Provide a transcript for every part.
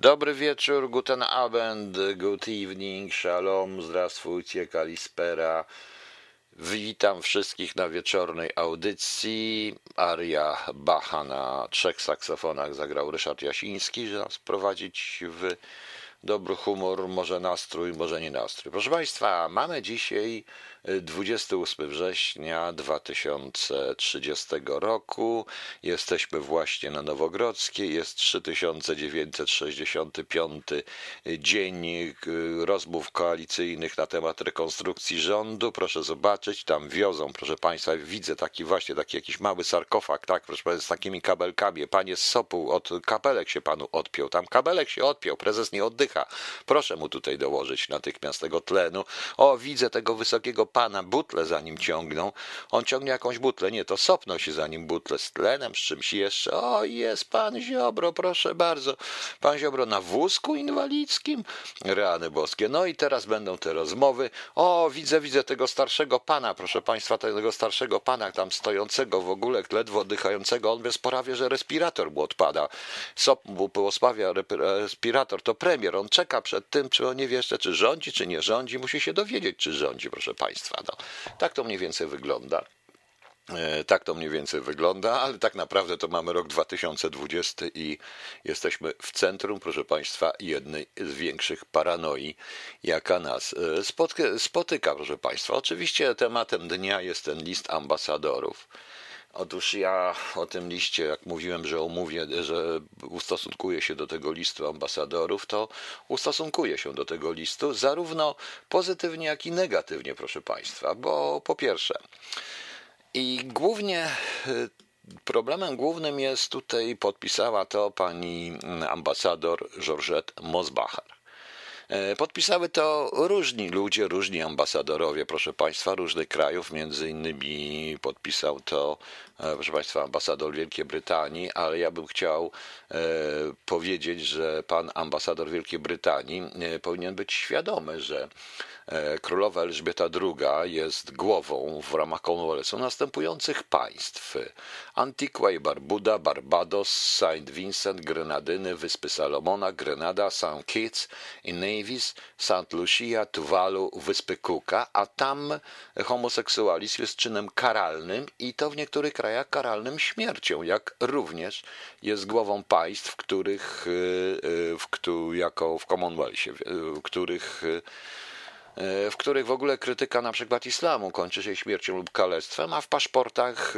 Dobry wieczór, guten Abend, good evening, shalom, zdrastwujcie, kalispera. Witam wszystkich na wieczornej audycji. Aria Bacha na trzech saksofonach zagrał Ryszard Jasiński, żeby nas prowadzić w dobry humor, może nastrój, może nie nastrój. Proszę Państwa, mamy dzisiaj 28 września 2030 roku. Jesteśmy właśnie na Nowogrodzkiej. Jest 3965 dzień rozmów koalicyjnych na temat rekonstrukcji rządu. Proszę zobaczyć, tam wiozą, proszę Państwa, widzę taki właśnie taki jakiś mały sarkofag, tak, proszę Państwa, z takimi kabelkami. Panie z Sopu, od kabelek się Panu odpiął. Tam kabelek się odpiął, prezes nie oddycha. Proszę mu tutaj dołożyć natychmiast tego tlenu. O, widzę tego wysokiego pana, butle za nim ciągną. On ciągnie jakąś butlę, nie, to sopno się za nim butle z tlenem, z czymś jeszcze. O, jest pan Ziobro, proszę bardzo. Pan Ziobro na wózku inwalidzkim. Reany boskie. No i teraz będą te rozmowy. O, widzę, widzę tego starszego pana, proszę państwa, tego starszego pana tam stojącego w ogóle, ledwo oddychającego. On bezporawie, że respirator mu odpada. Sop mu pospawia respirator, to premier. On czeka przed tym, czy on nie wie jeszcze, czy rządzi, czy nie rządzi. Musi się dowiedzieć, czy rządzi, proszę państwa. No. Tak to mniej więcej wygląda. Tak to mniej więcej wygląda, ale tak naprawdę to mamy rok 2020 i jesteśmy w centrum, proszę Państwa, jednej z większych paranoi, jaka nas spotyka, spotyka proszę Państwa. Oczywiście tematem dnia jest ten list ambasadorów. Otóż ja o tym liście, jak mówiłem, że omówię, że ustosunkuję się do tego listu ambasadorów, to ustosunkuję się do tego listu zarówno pozytywnie, jak i negatywnie, proszę Państwa, bo po pierwsze, i głównie problemem głównym jest tutaj, podpisała to pani ambasador Georgette Mosbacher. Podpisały to różni ludzie, różni ambasadorowie, proszę Państwa, różnych krajów. Między innymi podpisał to, proszę Państwa, ambasador Wielkiej Brytanii, ale ja bym chciał powiedzieć, że pan ambasador Wielkiej Brytanii powinien być świadomy, że królowa Elżbieta II jest głową w ramach Commonwealthu następujących państw: Antigua i Barbuda, Barbados, Saint Vincent, Grenadyny, Wyspy Salomona, Grenada, St. Kitts i Nevis, St. Lucia, Tuvalu, Wyspy Cooka, a tam homoseksualizm jest czynem karalnym i to w niektórych krajach karalnym śmiercią, jak również jest głową państw, których, w, jako w Commonwealthie, w których w których w ogóle krytyka na przykład islamu kończy się śmiercią lub kalectwem, a w paszportach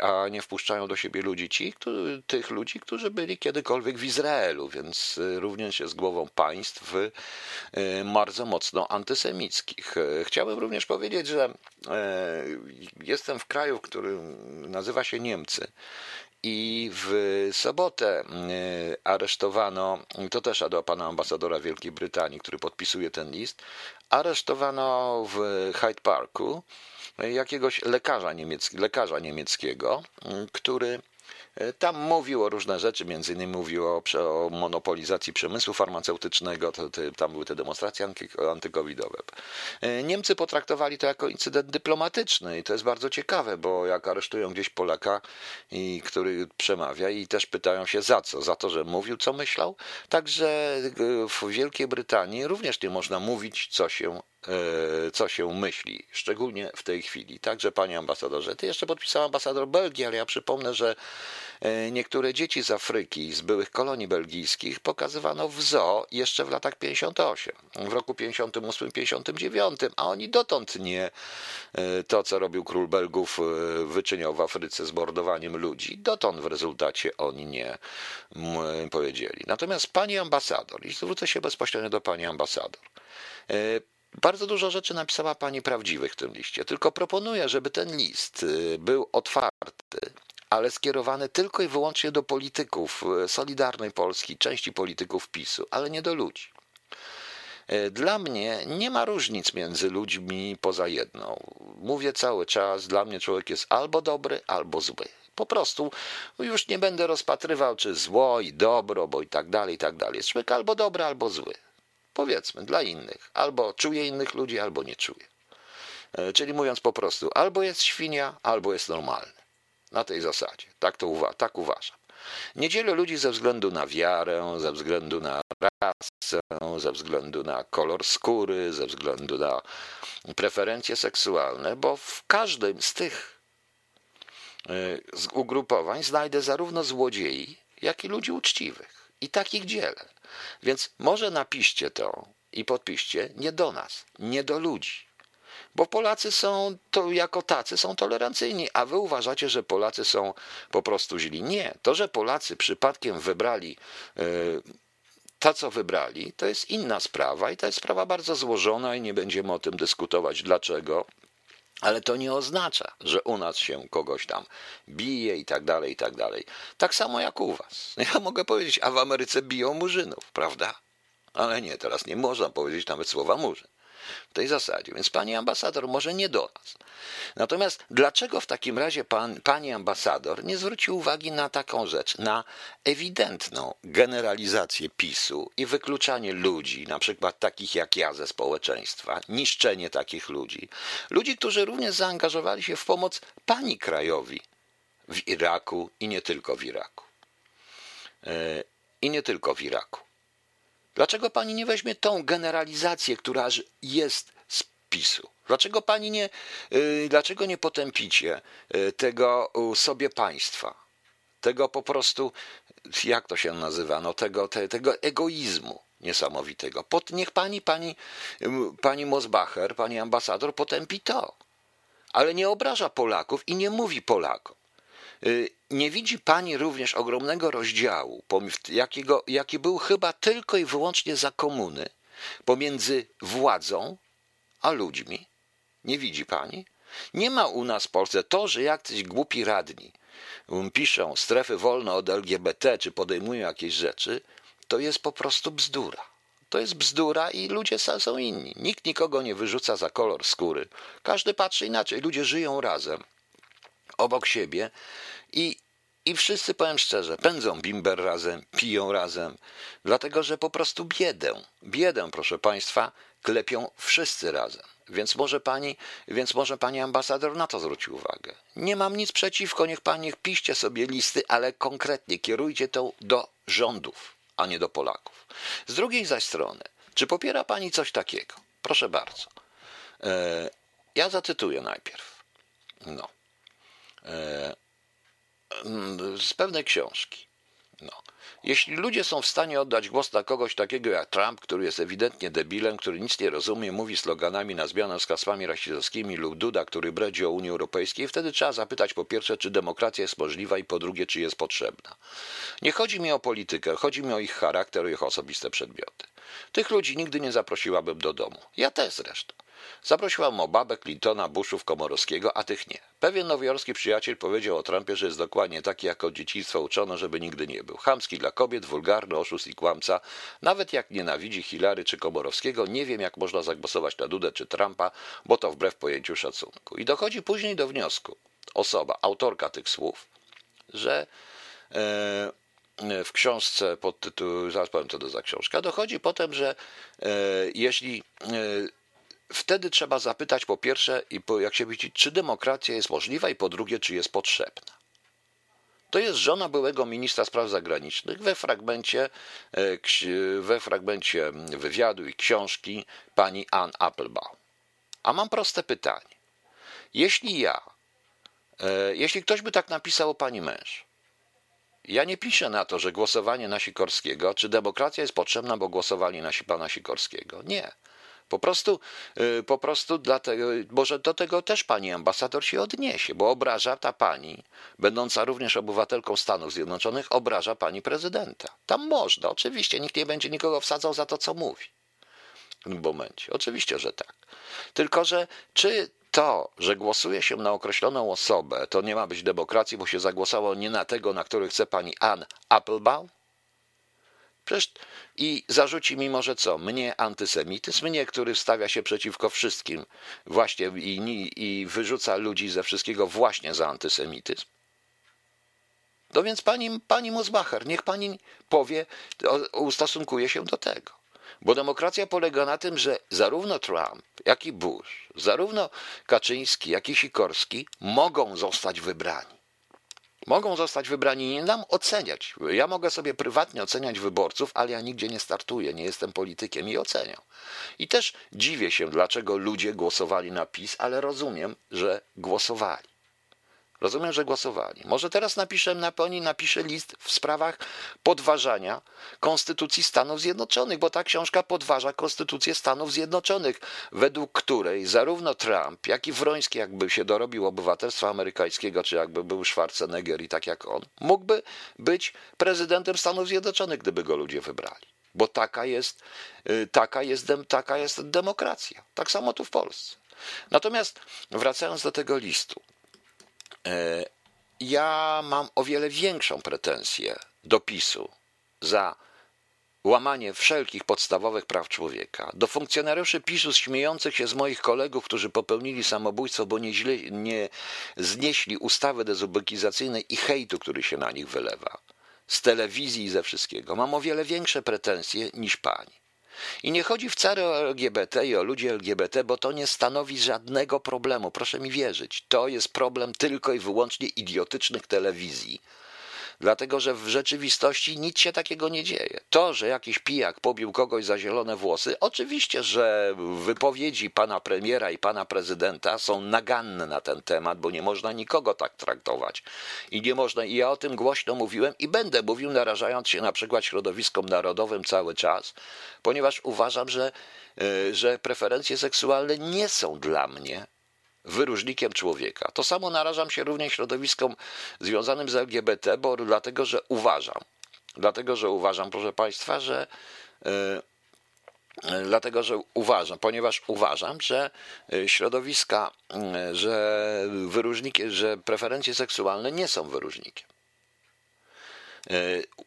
a nie wpuszczają do siebie ludzi ci, którzy, tych ludzi, którzy byli kiedykolwiek w Izraelu, więc również jest głową państw bardzo mocno antysemickich. Chciałbym również powiedzieć, że jestem w kraju, który nazywa się Niemcy. I w sobotę aresztowano, to też do pana ambasadora Wielkiej Brytanii, który podpisuje ten list, aresztowano w Hyde Parku jakiegoś lekarza, niemiec, lekarza niemieckiego, który tam mówił o różne rzeczy, między innymi mówił o, o monopolizacji przemysłu farmaceutycznego, to, to, tam były te demonstracje antykowidowe. Niemcy potraktowali to jako incydent dyplomatyczny i to jest bardzo ciekawe, bo jak aresztują gdzieś Polaka, i, który przemawia i też pytają się za co? Za to, że mówił, co myślał? Także w Wielkiej Brytanii również nie można mówić, co się co się myśli, szczególnie w tej chwili. Także, panie ambasadorze, ty jeszcze podpisał ambasador Belgii, ale ja przypomnę, że niektóre dzieci z Afryki, z byłych kolonii belgijskich pokazywano w zoo jeszcze w latach 58, w roku 58-59, a oni dotąd nie to, co robił król Belgów, wyczyniał w Afryce z mordowaniem ludzi. Dotąd w rezultacie oni nie powiedzieli. Natomiast pani ambasador, i zwrócę się bezpośrednio do pani ambasador, bardzo dużo rzeczy napisała pani prawdziwych w tym liście, tylko proponuję, żeby ten list był otwarty, ale skierowany tylko i wyłącznie do polityków Solidarnej Polski, części polityków PiSu, ale nie do ludzi. Dla mnie nie ma różnic między ludźmi poza jedną. Mówię cały czas, dla mnie człowiek jest albo dobry, albo zły. Po prostu już nie będę rozpatrywał, czy zło i dobro, bo i tak dalej, i tak dalej. Jest człowiek albo dobry, albo zły powiedzmy, dla innych. Albo czuje innych ludzi, albo nie czuje. Czyli mówiąc po prostu, albo jest świnia, albo jest normalny. Na tej zasadzie. Tak to uwa tak uważam. Nie dzielę ludzi ze względu na wiarę, ze względu na rasę, ze względu na kolor skóry, ze względu na preferencje seksualne, bo w każdym z tych y, ugrupowań znajdę zarówno złodziei, jak i ludzi uczciwych. I takich dzielę. Więc może napiszcie to i podpiszcie nie do nas, nie do ludzi. Bo Polacy są to jako tacy są tolerancyjni, a wy uważacie, że Polacy są po prostu źli. Nie. To, że Polacy przypadkiem wybrali yy, to, co wybrali, to jest inna sprawa i to jest sprawa bardzo złożona i nie będziemy o tym dyskutować, dlaczego. Ale to nie oznacza, że u nas się kogoś tam bije i tak dalej, i tak dalej. Tak samo jak u was. Ja mogę powiedzieć, a w Ameryce biją murzynów, prawda? Ale nie, teraz nie można powiedzieć nawet słowa murzyn w tej zasadzie. Więc pani ambasador, może nie do nas. Natomiast dlaczego w takim razie pan, pani ambasador nie zwrócił uwagi na taką rzecz, na ewidentną generalizację PiSu i wykluczanie ludzi, na przykład takich jak ja ze społeczeństwa, niszczenie takich ludzi, ludzi, którzy również zaangażowali się w pomoc pani krajowi w Iraku i nie tylko w Iraku. E, I nie tylko w Iraku. Dlaczego pani nie weźmie tą generalizację, która jest z PiSu? Dlaczego pani nie, y, dlaczego nie potępicie y, tego sobie państwa? Tego po prostu, jak to się nazywa, no tego, te, tego egoizmu niesamowitego. Pod, niech pani, pani, pani Mosbacher, pani ambasador potępi to. Ale nie obraża Polaków i nie mówi Polakom. Y, nie widzi Pani również ogromnego rozdziału, jakiego, jaki był chyba tylko i wyłącznie za komuny, pomiędzy władzą a ludźmi? Nie widzi Pani? Nie ma u nas w Polsce to, że jacyś głupi radni um, piszą strefy wolne od LGBT, czy podejmują jakieś rzeczy, to jest po prostu bzdura. To jest bzdura i ludzie są inni. Nikt nikogo nie wyrzuca za kolor skóry. Każdy patrzy inaczej. Ludzie żyją razem, obok siebie i, i wszyscy, powiem szczerze, pędzą bimber razem, piją razem, dlatego że po prostu biedę, biedę, proszę Państwa, klepią wszyscy razem. Więc może pani, więc może pani ambasador na to zwróci uwagę. Nie mam nic przeciwko, niech pani piszcie sobie listy, ale konkretnie kierujcie to do rządów, a nie do Polaków. Z drugiej zaś strony, czy popiera pani coś takiego? Proszę bardzo. E, ja zacytuję najpierw. No. E, z pewnej książki. No. Jeśli ludzie są w stanie oddać głos na kogoś takiego jak Trump, który jest ewidentnie debilem, który nic nie rozumie, mówi sloganami na zmianę z hasłami rasistowskimi, lub Duda, który bredzi o Unii Europejskiej, wtedy trzeba zapytać po pierwsze, czy demokracja jest możliwa i po drugie, czy jest potrzebna. Nie chodzi mi o politykę, chodzi mi o ich charakter, ich osobiste przedmioty. Tych ludzi nigdy nie zaprosiłabym do domu. Ja też zresztą. Zaprosiłam Obabę, Clintona, Bushów, Komorowskiego, a tych nie. Pewien nowojorski przyjaciel powiedział o Trumpie, że jest dokładnie taki, jak od dzieciństwa uczono, żeby nigdy nie był. Chamski dla kobiet, wulgarny, oszust i kłamca. Nawet jak nienawidzi Hilary czy Komorowskiego, nie wiem, jak można zagłosować na Dudę czy Trumpa, bo to wbrew pojęciu szacunku. I dochodzi później do wniosku, osoba, autorka tych słów, że e, w książce pod tytułem, zaraz powiem co to za książka, dochodzi potem, że e, jeśli e, wtedy trzeba zapytać po pierwsze, i po, jak się widzi, czy demokracja jest możliwa, i po drugie, czy jest potrzebna. To jest żona byłego ministra spraw zagranicznych we fragmencie, e, we fragmencie wywiadu i książki pani Ann Applebaum. A mam proste pytanie. Jeśli ja, e, jeśli ktoś by tak napisał o pani męż, ja nie piszę na to, że głosowanie na Sikorskiego, czy demokracja jest potrzebna, bo głosowali na pana Sikorskiego. Nie. Po prostu, y, po prostu dlatego, może do tego też pani ambasador się odniesie, bo obraża ta pani, będąca również obywatelką Stanów Zjednoczonych, obraża pani prezydenta. Tam można, oczywiście, nikt nie będzie nikogo wsadzał za to, co mówi w tym momencie. Oczywiście, że tak. Tylko, że czy to, że głosuje się na określoną osobę, to nie ma być demokracji, bo się zagłosowało nie na tego, na który chce pani Ann Applebaum? Przecież i zarzuci mi może co? Mnie antysemityzm, mnie, który stawia się przeciwko wszystkim właśnie i, i wyrzuca ludzi ze wszystkiego właśnie za antysemityzm. No więc pani, pani Mosbacher, niech pani powie, ustosunkuje się do tego. Bo demokracja polega na tym, że zarówno Trump, jak i Bush, zarówno Kaczyński, jak i Sikorski mogą zostać wybrani. Mogą zostać wybrani, nie dam oceniać. Ja mogę sobie prywatnie oceniać wyborców, ale ja nigdzie nie startuję, nie jestem politykiem i oceniam. I też dziwię się, dlaczego ludzie głosowali na PiS, ale rozumiem, że głosowali. Rozumiem, że głosowali. Może teraz napiszę, na oni napiszę list w sprawach podważania Konstytucji Stanów Zjednoczonych, bo ta książka podważa Konstytucję Stanów Zjednoczonych, według której zarówno Trump, jak i Wroński, jakby się dorobił obywatelstwa amerykańskiego, czy jakby był Schwarzenegger i tak jak on, mógłby być prezydentem Stanów Zjednoczonych, gdyby go ludzie wybrali. Bo taka jest, y, taka jest, taka jest demokracja. Tak samo tu w Polsce. Natomiast wracając do tego listu, ja mam o wiele większą pretensję do PiSu za łamanie wszelkich podstawowych praw człowieka, do funkcjonariuszy PiSu śmiejących się z moich kolegów, którzy popełnili samobójstwo, bo nie, źle, nie znieśli ustawy dezubekizacyjnej i hejtu, który się na nich wylewa, z telewizji i ze wszystkiego. Mam o wiele większe pretensje niż pani. I nie chodzi wcale o LGBT i o ludzi LGBT, bo to nie stanowi żadnego problemu. Proszę mi wierzyć, to jest problem tylko i wyłącznie idiotycznych telewizji dlatego że w rzeczywistości nic się takiego nie dzieje. To, że jakiś pijak pobił kogoś za zielone włosy, oczywiście, że wypowiedzi pana premiera i pana prezydenta są naganne na ten temat, bo nie można nikogo tak traktować. I nie można, i ja o tym głośno mówiłem i będę mówił, narażając się na przykład środowiskom narodowym cały czas, ponieważ uważam, że, e, że preferencje seksualne nie są dla mnie wyróżnikiem człowieka. To samo narażam się również środowiskom związanym z LGBT, bo dlatego, że uważam, dlatego, że uważam, proszę Państwa, że yy, Dlatego, że uważam, ponieważ uważam, że e, środowiska, że wyróżniki, że preferencje seksualne nie są wyróżnikiem.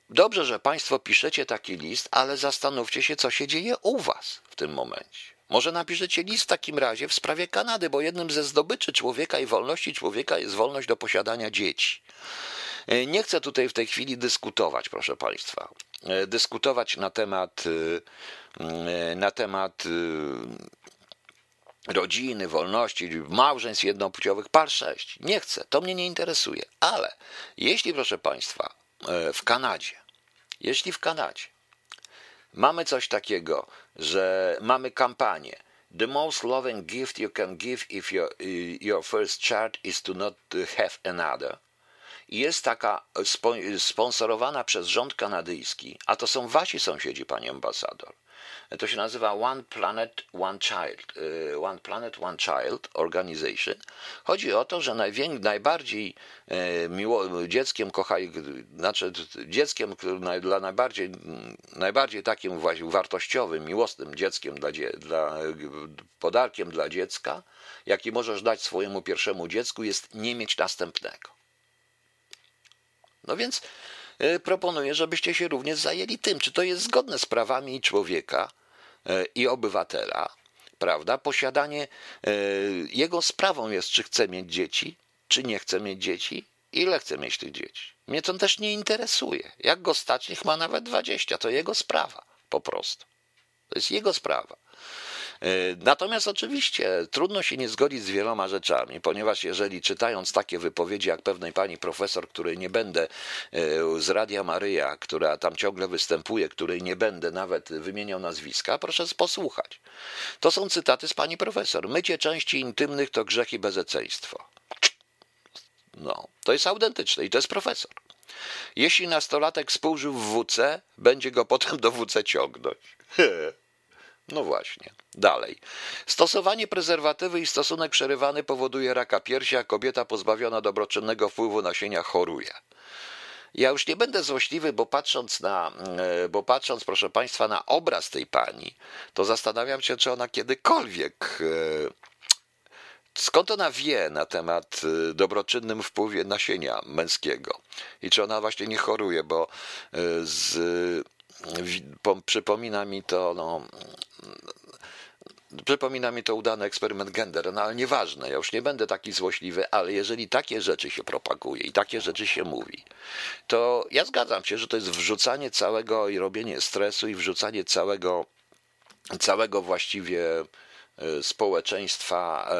Dobrze, że Państwo piszecie taki list, ale zastanówcie się, co się dzieje u Was w tym momencie. Może napiszecie list w takim razie w sprawie Kanady, bo jednym ze zdobyczy człowieka i wolności człowieka jest wolność do posiadania dzieci. E, nie chcę tutaj w tej chwili dyskutować, proszę Państwa, e, dyskutować na temat, e, na temat rodziny, wolności, małżeństw jednopłciowych, par 6. Nie chcę, to mnie nie interesuje. Ale jeśli, proszę Państwa, w Kanadzie, jeśli w Kanadzie mamy coś takiego, że mamy kampanię. The most loving gift you can give if your, your first child is to not have another. Jest taka sponsorowana przez rząd kanadyjski, a to są wasi sąsiedzi, pani ambasador. To się nazywa One Planet, One Child. Y, One Planet, One Child Organization. Chodzi o to, że najbardziej y, miło, dzieckiem kochaj, znaczy dzieckiem dla najbardziej, najbardziej takim właśnie wartościowym, miłosnym dzieckiem dla, dla podarkiem dla dziecka, jaki możesz dać swojemu pierwszemu dziecku, jest nie mieć następnego. No więc proponuję, żebyście się również zajęli tym, czy to jest zgodne z prawami człowieka, E, i obywatela, prawda? Posiadanie, e, jego sprawą jest, czy chce mieć dzieci, czy nie chce mieć dzieci, ile chce mieć tych dzieci. Mnie to też nie interesuje. Jak go stać, niech ma nawet 20, to jego sprawa po prostu. To jest jego sprawa. E, natomiast oczywiście trudno się nie zgodzić z wieloma rzeczami, ponieważ jeżeli czytając takie wypowiedzi jak pewnej pani profesor, której nie będę e, z Radia Maryja, która tam ciągle występuje, której nie będę nawet wymieniał nazwiska, proszę posłuchać. To są cytaty z pani profesor. Mycie części intymnych to grzech i bezeceństwo. No, to jest autentyczne i to jest profesor. Jeśli nastolatek współżył w WC, będzie go potem do WC ciągnąć. No właśnie. Dalej. Stosowanie prezerwatywy i stosunek przerywany powoduje raka piersi, a kobieta pozbawiona dobroczynnego wpływu nasienia choruje. Ja już nie będę złośliwy, bo patrząc na, e, bo patrząc, proszę Państwa, na obraz tej pani, to zastanawiam się, czy ona kiedykolwiek e, Skąd ona wie na temat e, dobroczynnym wpływie nasienia męskiego i czy ona właśnie nie choruje, bo z przypomina mi to, no, przypomina mi to udany eksperyment gender, no ale nieważne, ja już nie będę taki złośliwy, ale jeżeli takie rzeczy się propaguje i takie rzeczy się mówi, to ja zgadzam się, że to jest wrzucanie całego i robienie stresu i wrzucanie całego, całego właściwie e, społeczeństwa, e,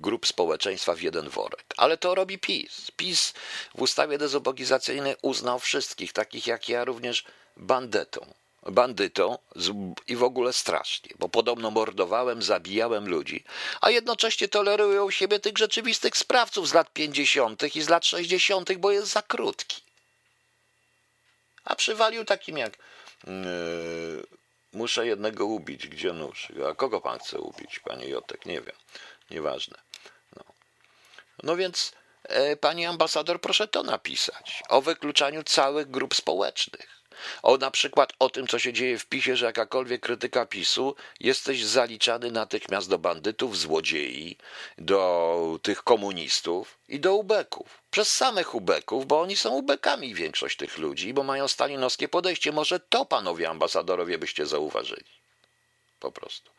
grup społeczeństwa w jeden worek. Ale to robi PiS. PiS w ustawie dezobogizacyjnej uznał wszystkich, takich jak ja, również bandytą. Bandytą i w ogóle strasznie, bo podobno mordowałem, zabijałem ludzi, a jednocześnie tolerują siebie tych rzeczywistych sprawców z lat 50. i z lat 60., bo jest za krótki. A przywalił takim jak yy, muszę jednego ubić, gdzie nóż? A kogo pan chce ubić, panie Jotek? Nie wiem, nieważne. No, no więc, e, pani ambasador, proszę to napisać o wykluczaniu całych grup społecznych. O na przykład o tym, co się dzieje w PiSie, że jakakolwiek krytyka PiSu jesteś zaliczany natychmiast do bandytów, złodziei, do tych komunistów i do ubeków. Przez samych ubeków, bo oni są ubekami większość tych ludzi, bo mają stalinowskie podejście. Może to panowie ambasadorowie byście zauważyli. Po prostu.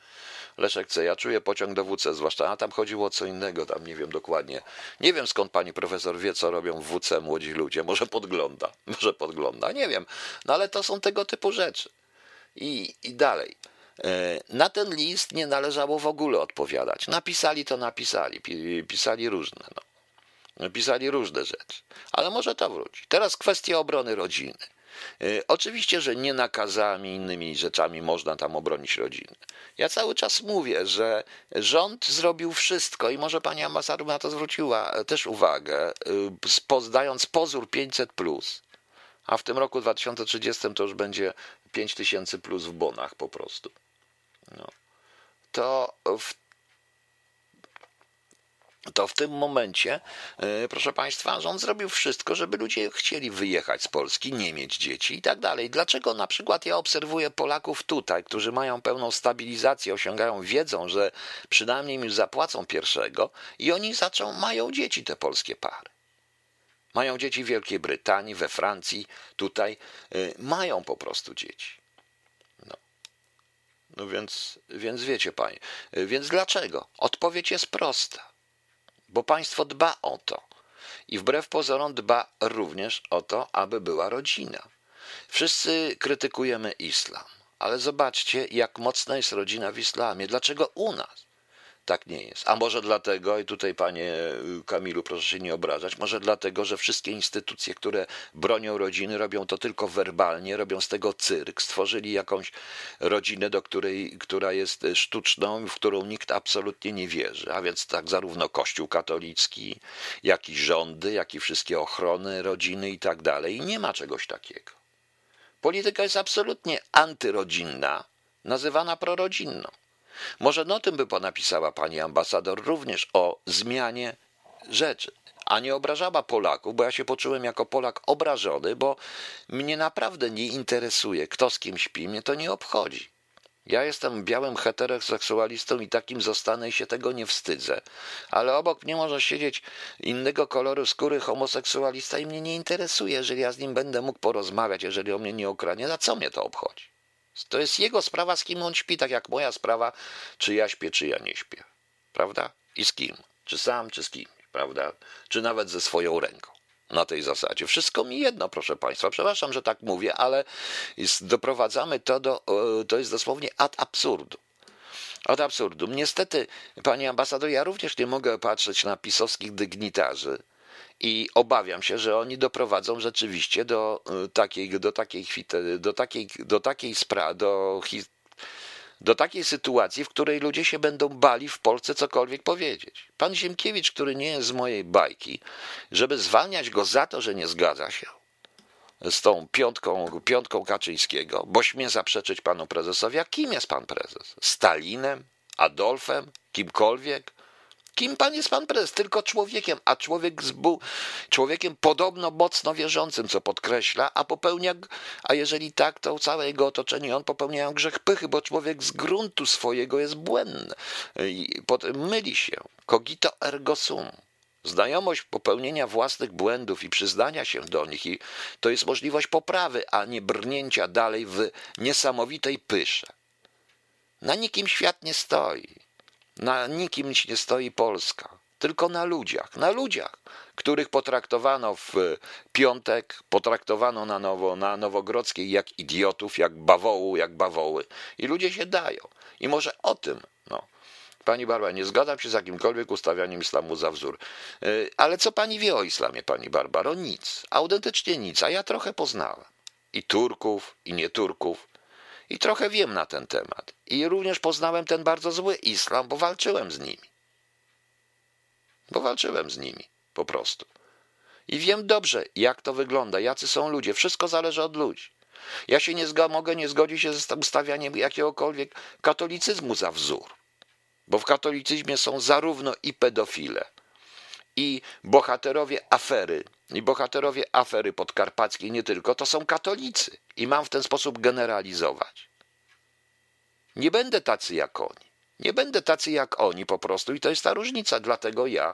Leszek C. Ja czuję pociąg do WC, zwłaszcza, a tam chodziło o co innego, tam nie wiem dokładnie. Nie wiem skąd pani profesor wie, co robią w WC młodzi ludzie. Może podgląda, może podgląda, nie wiem. No ale to są tego typu rzeczy. I, i dalej. E, na ten list nie należało w ogóle odpowiadać. Napisali to, napisali, pisali różne. No. Pisali różne rzeczy, ale może to wróci. Teraz kwestia obrony rodziny. E, oczywiście, że nie nakazami, innymi rzeczami można tam obronić rodzinę. Ja cały czas mówię, że rząd zrobił wszystko i może pani ambasador na to zwróciła też uwagę, e, zdając pozór 500, plus, a w tym roku 2030 to już będzie 5000 plus w bonach po prostu. No. To w to w tym momencie, e, proszę Państwa, rząd zrobił wszystko, żeby ludzie chcieli wyjechać z Polski, nie mieć dzieci i tak dalej. Dlaczego na przykład ja obserwuję Polaków tutaj, którzy mają pełną stabilizację, osiągają, wiedzą, że przynajmniej im zapłacą pierwszego i oni zaczą, mają dzieci, te polskie pary. Mają dzieci w Wielkiej Brytanii, we Francji, tutaj e, mają po prostu dzieci. No, no więc, więc wiecie Panie, e, więc dlaczego? Odpowiedź jest prosta bo państwo dba o to. I wbrew pozorom dba również o to, aby była rodzina. Wszyscy krytykujemy islam, ale zobaczcie, jak mocna jest rodzina w islamie. Dlaczego u nas? Tak nie jest. A może dlatego, i tutaj panie Kamilu, proszę się nie obrażać, może dlatego, że wszystkie instytucje, które bronią rodziny, robią to tylko werbalnie, robią z tego cyrk, stworzyli jakąś rodzinę, do której, która jest sztuczną, w którą nikt absolutnie nie wierzy. A więc tak zarówno Kościół katolicki, jak i rządy, jak i wszystkie ochrony rodziny i tak dalej. Nie ma czegoś takiego. Polityka jest absolutnie antyrodzinna, nazywana prorodzinną. Może no tym by napisała pani ambasador również o zmianie rzeczy, a nie obrażała Polaków, bo ja się poczułem jako Polak obrażony, bo mnie naprawdę nie interesuje, kto z kim śpi, mnie to nie obchodzi. Ja jestem białym heteroseksualistą i takim zostanę i się tego nie wstydzę. Ale obok mnie może siedzieć innego koloru skóry homoseksualista i mnie nie interesuje, jeżeli ja z nim będę mógł porozmawiać, jeżeli o mnie nie okradnie, na co mnie to obchodzi? To jest jego sprawa, z kim on śpi, tak jak moja sprawa, czy ja śpię, czy ja nie śpię. Prawda? I z kim? Czy sam, czy z kim? Prawda? Czy nawet ze swoją ręką. Na tej zasadzie. Wszystko mi jedno, proszę Państwa. Przepraszam, że tak mówię, ale doprowadzamy to do, to jest dosłownie ad absurdum. Ad absurdum. Niestety, panie ambasador, ja również nie mogę patrzeć na pisowskich dygnitarzy, i obawiam się, że oni doprowadzą rzeczywiście do y, takiej, do takiej, do takiej, do takiej sprawy, do, do takiej sytuacji, w której ludzie się będą bali w Polsce cokolwiek powiedzieć. Pan Ziemkiewicz, który nie jest z mojej bajki, żeby zwalniać go za to, że nie zgadza się z tą piątką, piątką Kaczyńskiego, bo śmie zaprzeczyć panu prezesowi, a kim jest pan prezes? Stalinem? Adolfem? Kimkolwiek? Kim pan jest pan prezes? Tylko człowiekiem, a człowiek był człowiekiem podobno mocno wierzącym, co podkreśla, a popełnia, a jeżeli tak, to całe jego otoczenie on popełniają grzech pychy, bo człowiek z gruntu swojego jest błędny. I myli się. Cogito ergo sum. Znajomość popełnienia własnych błędów i przyznania się do nich, i to jest możliwość poprawy, a nie brnięcia dalej w niesamowitej pysze. Na nikim świat nie stoi. Na nikim nie stoi Polska, tylko na ludziach, na ludziach, których potraktowano w piątek, potraktowano na nowo, na Nowogrodzkiej jak idiotów, jak bawołu, jak bawoły. I ludzie się dają. I może o tym, no, Pani Barbara, nie zgadzam się z jakimkolwiek ustawianiem islamu za wzór. Y, ale co pani wie o islamie, pani Barbaro? Nic. Autentycznie nic, a ja trochę poznałem. I Turków, i nie Turków. I trochę wiem na ten temat. I również poznałem ten bardzo zły islam, bo walczyłem z nimi. Bo walczyłem z nimi, po prostu. I wiem dobrze, jak to wygląda, jacy są ludzie. Wszystko zależy od ludzi. Ja się nie zga, mogę nie zgodzić się z ustawianiem jakiegokolwiek katolicyzmu za wzór. Bo w katolicyzmie są zarówno i pedofile, i bohaterowie afery, i bohaterowie afery podkarpackiej nie tylko, to są katolicy. I mam w ten sposób generalizować. Nie będę tacy jak oni. Nie będę tacy jak oni po prostu i to jest ta różnica. Dlatego ja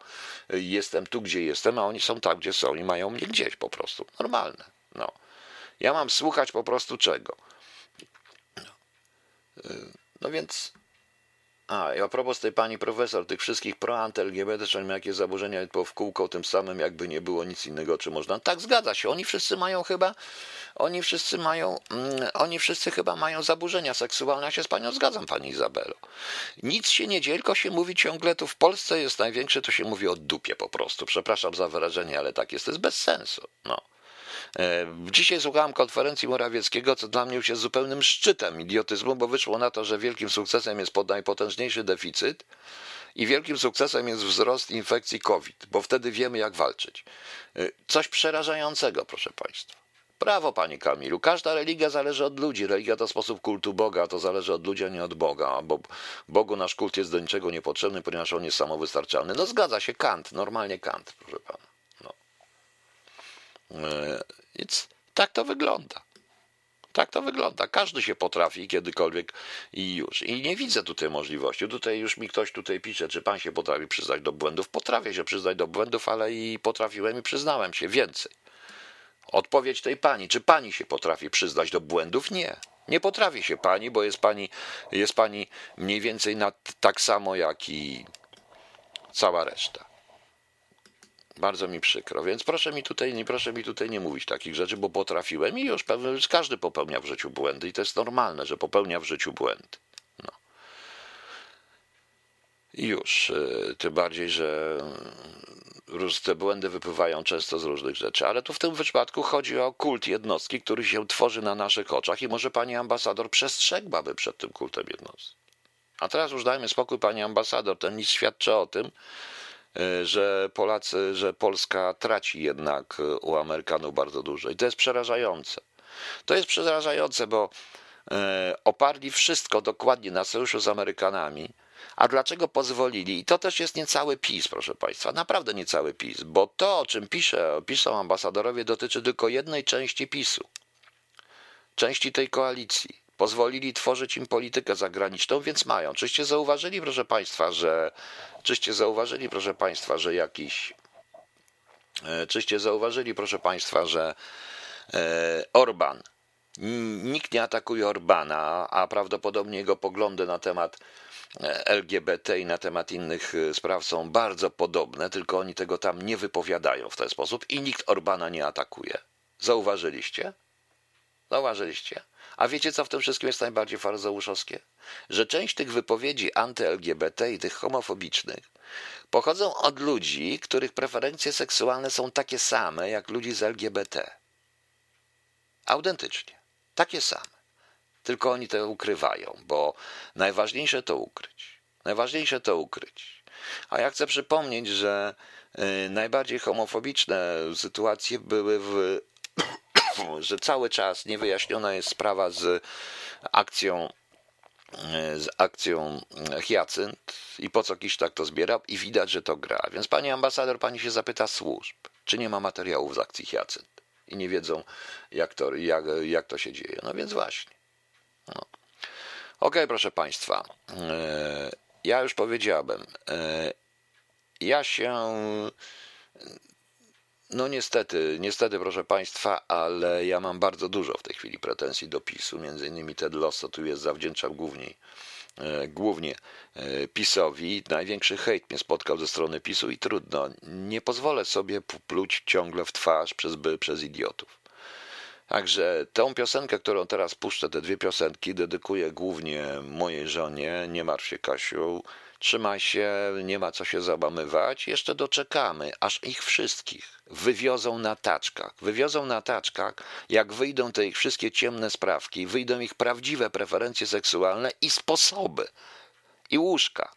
jestem tu, gdzie jestem, a oni są tam, gdzie są i mają mnie gdzieś po prostu. Normalne. No. Ja mam słuchać po prostu czego. No, no więc a, i a propos tej pani profesor, tych wszystkich pro-anty-LGBT, czy jakie zaburzenia po w kółko, tym samym jakby nie było nic innego, czy można. Tak, zgadza się. Oni wszyscy mają chyba, oni wszyscy mają, mm, oni wszyscy chyba mają zaburzenia seksualne. Ja się z panią zgadzam, pani Izabelo. Nic się nie dzieje, tylko się mówi ciągle, tu w Polsce jest największe, to się mówi o dupie po prostu. Przepraszam za wyrażenie, ale tak jest, to jest bez sensu. No. E, dzisiaj słuchałem konferencji Morawieckiego, co dla mnie już jest zupełnym szczytem idiotyzmu, bo wyszło na to, że wielkim sukcesem jest najpotężniejszy deficyt i wielkim sukcesem jest wzrost infekcji COVID, bo wtedy wiemy, jak walczyć. E, coś przerażającego, proszę Państwa. Brawo, Panie Kamilu. Każda religia zależy od ludzi. Religia to sposób kultu Boga, to zależy od ludzi, a nie od Boga. Bo Bogu nasz kult jest do niczego niepotrzebny, ponieważ on jest samowystarczalny. No zgadza się, Kant, normalnie Kant, proszę Pana. No. Więc tak to wygląda. Tak to wygląda. Każdy się potrafi kiedykolwiek i już. I nie widzę tutaj możliwości. Tutaj już mi ktoś tutaj pisze, czy pan się potrafi przyznać do błędów. Potrafię się przyznać do błędów, ale i potrafiłem i przyznałem się więcej. Odpowiedź tej pani, czy pani się potrafi przyznać do błędów? Nie. Nie potrafi się pani, bo jest pani, jest pani mniej więcej na, tak samo jak i cała reszta. Bardzo mi przykro, więc proszę mi tutaj, nie proszę mi tutaj nie mówić takich rzeczy, bo potrafiłem i już pewnie każdy popełnia w życiu błędy i to jest normalne, że popełnia w życiu błędy. No. I już, e, tym bardziej, że te błędy wypływają często z różnych rzeczy, ale tu w tym wypadku chodzi o kult jednostki, który się tworzy na naszych oczach i może pani ambasador przestrzegłaby przed tym kultem jednostki. A teraz już dajmy spokój, pani ambasador, ten nic świadczy o tym, że Polacy, że Polska traci jednak e, u Amerykanów bardzo dużo. I to jest przerażające. To jest przerażające, bo e, oparli wszystko dokładnie na sojuszu z Amerykanami. A dlaczego pozwolili? I to też jest niecały PiS, proszę Państwa, naprawdę niecały PiS, bo to, o czym pisze, piszą ambasadorowie, dotyczy tylko jednej części PiSu, części tej koalicji pozwolili tworzyć im politykę zagraniczną, więc mają. Czyście zauważyli, proszę Państwa, że czyście zauważyli, proszę Państwa, że jakiś e, czyście zauważyli, proszę Państwa, że e, Orban Nikt nie atakuje Orbana, a prawdopodobnie jego poglądy na temat e, LGBT i na temat innych spraw są bardzo podobne, tylko oni tego tam nie wypowiadają w ten sposób i nikt Orbana nie atakuje. Zauważyliście? Zauważyliście? A wiecie, co w tym wszystkim jest najbardziej farzeuszowskie? Że część tych wypowiedzi anty-LGBT i tych homofobicznych pochodzą od ludzi, których preferencje seksualne są takie same jak ludzi z LGBT. Autentycznie. Takie same. Tylko oni to ukrywają, bo najważniejsze to ukryć. Najważniejsze to ukryć. A ja chcę przypomnieć, że y, najbardziej homofobiczne sytuacje były w że cały czas niewyjaśniona jest sprawa z akcją z akcją Hyacynt i po co Kisztak to zbiera i widać, że to gra. Więc pani ambasador, pani się zapyta służb, czy nie ma materiałów z akcji Hyacynt i nie wiedzą, jak to, jak, jak to się dzieje. No więc właśnie. No. Okej, okay, proszę państwa. E, ja już powiedziałem. E, ja się no niestety, niestety proszę Państwa, ale ja mam bardzo dużo w tej chwili pretensji do PiSu. Między innymi Ted Lasso tu jest zawdzięczam głównie, e, głównie e, PiSowi. Największy hejt mnie spotkał ze strony PiSu i trudno. Nie pozwolę sobie pluć ciągle w twarz przez, przez idiotów. Także tę piosenkę, którą teraz puszczę, te dwie piosenki, dedykuję głównie mojej żonie, nie martw się Kasiu, trzymaj się, nie ma co się załamywać. Jeszcze doczekamy, aż ich wszystkich wywiozą na taczkach. Wywiozą na taczkach, jak wyjdą te ich wszystkie ciemne sprawki, wyjdą ich prawdziwe preferencje seksualne i sposoby, i łóżka,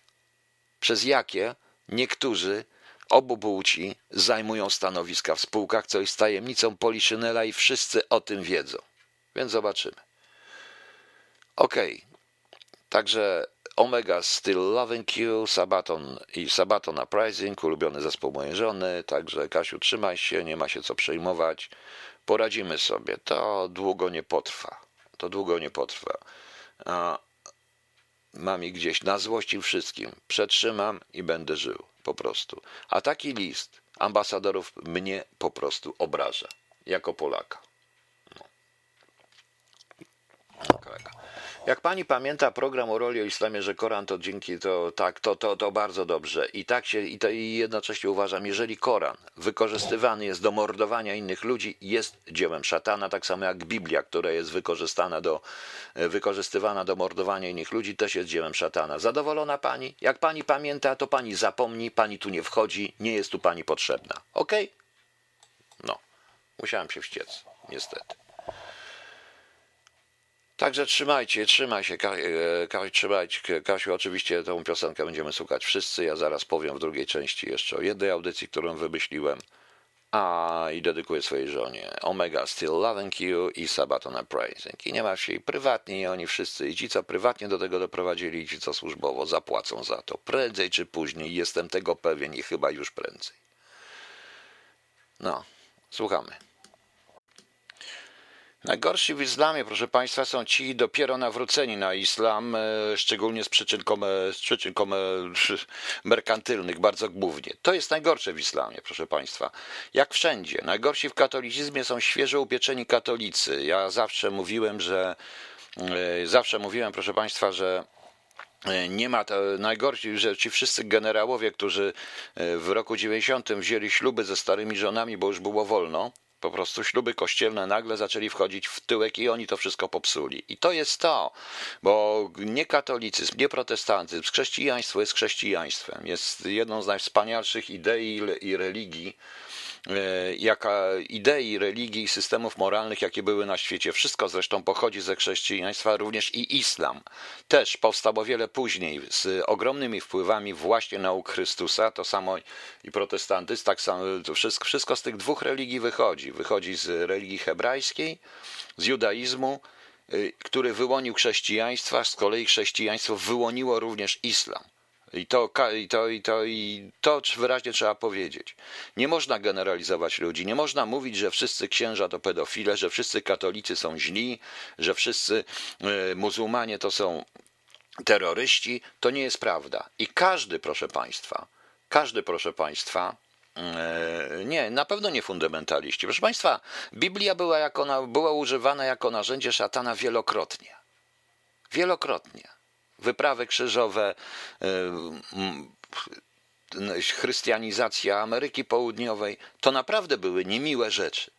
przez jakie niektórzy obu płci zajmują stanowiska w spółkach, co jest tajemnicą Poliszynela i wszyscy o tym wiedzą. Więc zobaczymy. Okej, okay. także Omega Still Loving You, Sabaton i Sabaton Uprising, ulubiony zespół mojej żony, także Kasiu trzymaj się, nie ma się co przejmować, poradzimy sobie, to długo nie potrwa, to długo nie potrwa. A mam ich gdzieś na złości wszystkim, przetrzymam i będę żył, po prostu. A taki list ambasadorów mnie po prostu obraża, jako Polaka. No, kolega. Jak pani pamięta program o roli o islamie, że Koran to dzięki to tak, to, to, to bardzo dobrze. I tak się, i, to, i jednocześnie uważam, jeżeli Koran wykorzystywany jest do mordowania innych ludzi, jest dziełem szatana, tak samo jak Biblia, która jest wykorzystana do, wykorzystywana do mordowania innych ludzi, też jest dziełem szatana. Zadowolona pani? Jak pani pamięta, to pani zapomni, pani tu nie wchodzi, nie jest tu pani potrzebna. Ok? No, musiałem się wściec, niestety. Także trzymajcie, trzymaj się, Kasiu, trzymajcie, Kasiu, oczywiście tą piosenkę będziemy słuchać wszyscy, ja zaraz powiem w drugiej części jeszcze o jednej audycji, którą wymyśliłem, a i dedykuję swojej żonie Omega Still Loving You i Sabaton Praising. I nie ma się i prywatnie, i oni wszyscy, i ci, co prywatnie do tego doprowadzili, i ci, co służbowo, zapłacą za to. Prędzej czy później, jestem tego pewien i chyba już prędzej. No, słuchamy. Najgorsi w islamie, proszę Państwa, są ci dopiero nawróceni na islam, e, szczególnie z przyczyn, z przyczyn merkantylnych, bardzo głównie. To jest najgorsze w islamie, proszę Państwa. Jak wszędzie. Najgorsi w katolicyzmie są świeżo upieczeni katolicy. Ja zawsze mówiłem, że e, zawsze mówiłem, proszę Państwa, że e, nie ma to najgorsi, że ci wszyscy generałowie, którzy w roku 90 wzięli śluby ze starymi żonami, bo już było wolno, po prostu śluby kościelne nagle zaczęli wchodzić w tyłek i oni to wszystko popsuli. I to jest to, bo nie katolicyzm, nie protestantyzm, chrześcijaństwo jest chrześcijaństwem. Jest jedną z najwspanialszych idei i religii, jaka idei, religii i systemów moralnych, jakie były na świecie. Wszystko zresztą pochodzi ze chrześcijaństwa, również i islam. Też powstał o wiele później, z ogromnymi wpływami właśnie nauk Chrystusa, to samo i protestantyzm, tak samo, wszystko, wszystko z tych dwóch religii wychodzi. Wychodzi z religii hebrajskiej, z judaizmu, y, który wyłonił chrześcijaństwa, z kolei chrześcijaństwo wyłoniło również islam. I to, i, to, i, to, I to wyraźnie trzeba powiedzieć. Nie można generalizować ludzi. Nie można mówić, że wszyscy księża to pedofile, że wszyscy katolicy są źli, że wszyscy e, muzułmanie to są terroryści. To nie jest prawda. I każdy, proszę Państwa, każdy, proszę Państwa, e, nie, na pewno nie fundamentaliści. Proszę Państwa, Biblia była, jako, była używana jako narzędzie szatana wielokrotnie. Wielokrotnie wyprawy krzyżowe, y, chrystianizacja Ameryki Południowej, to naprawdę były niemiłe rzeczy.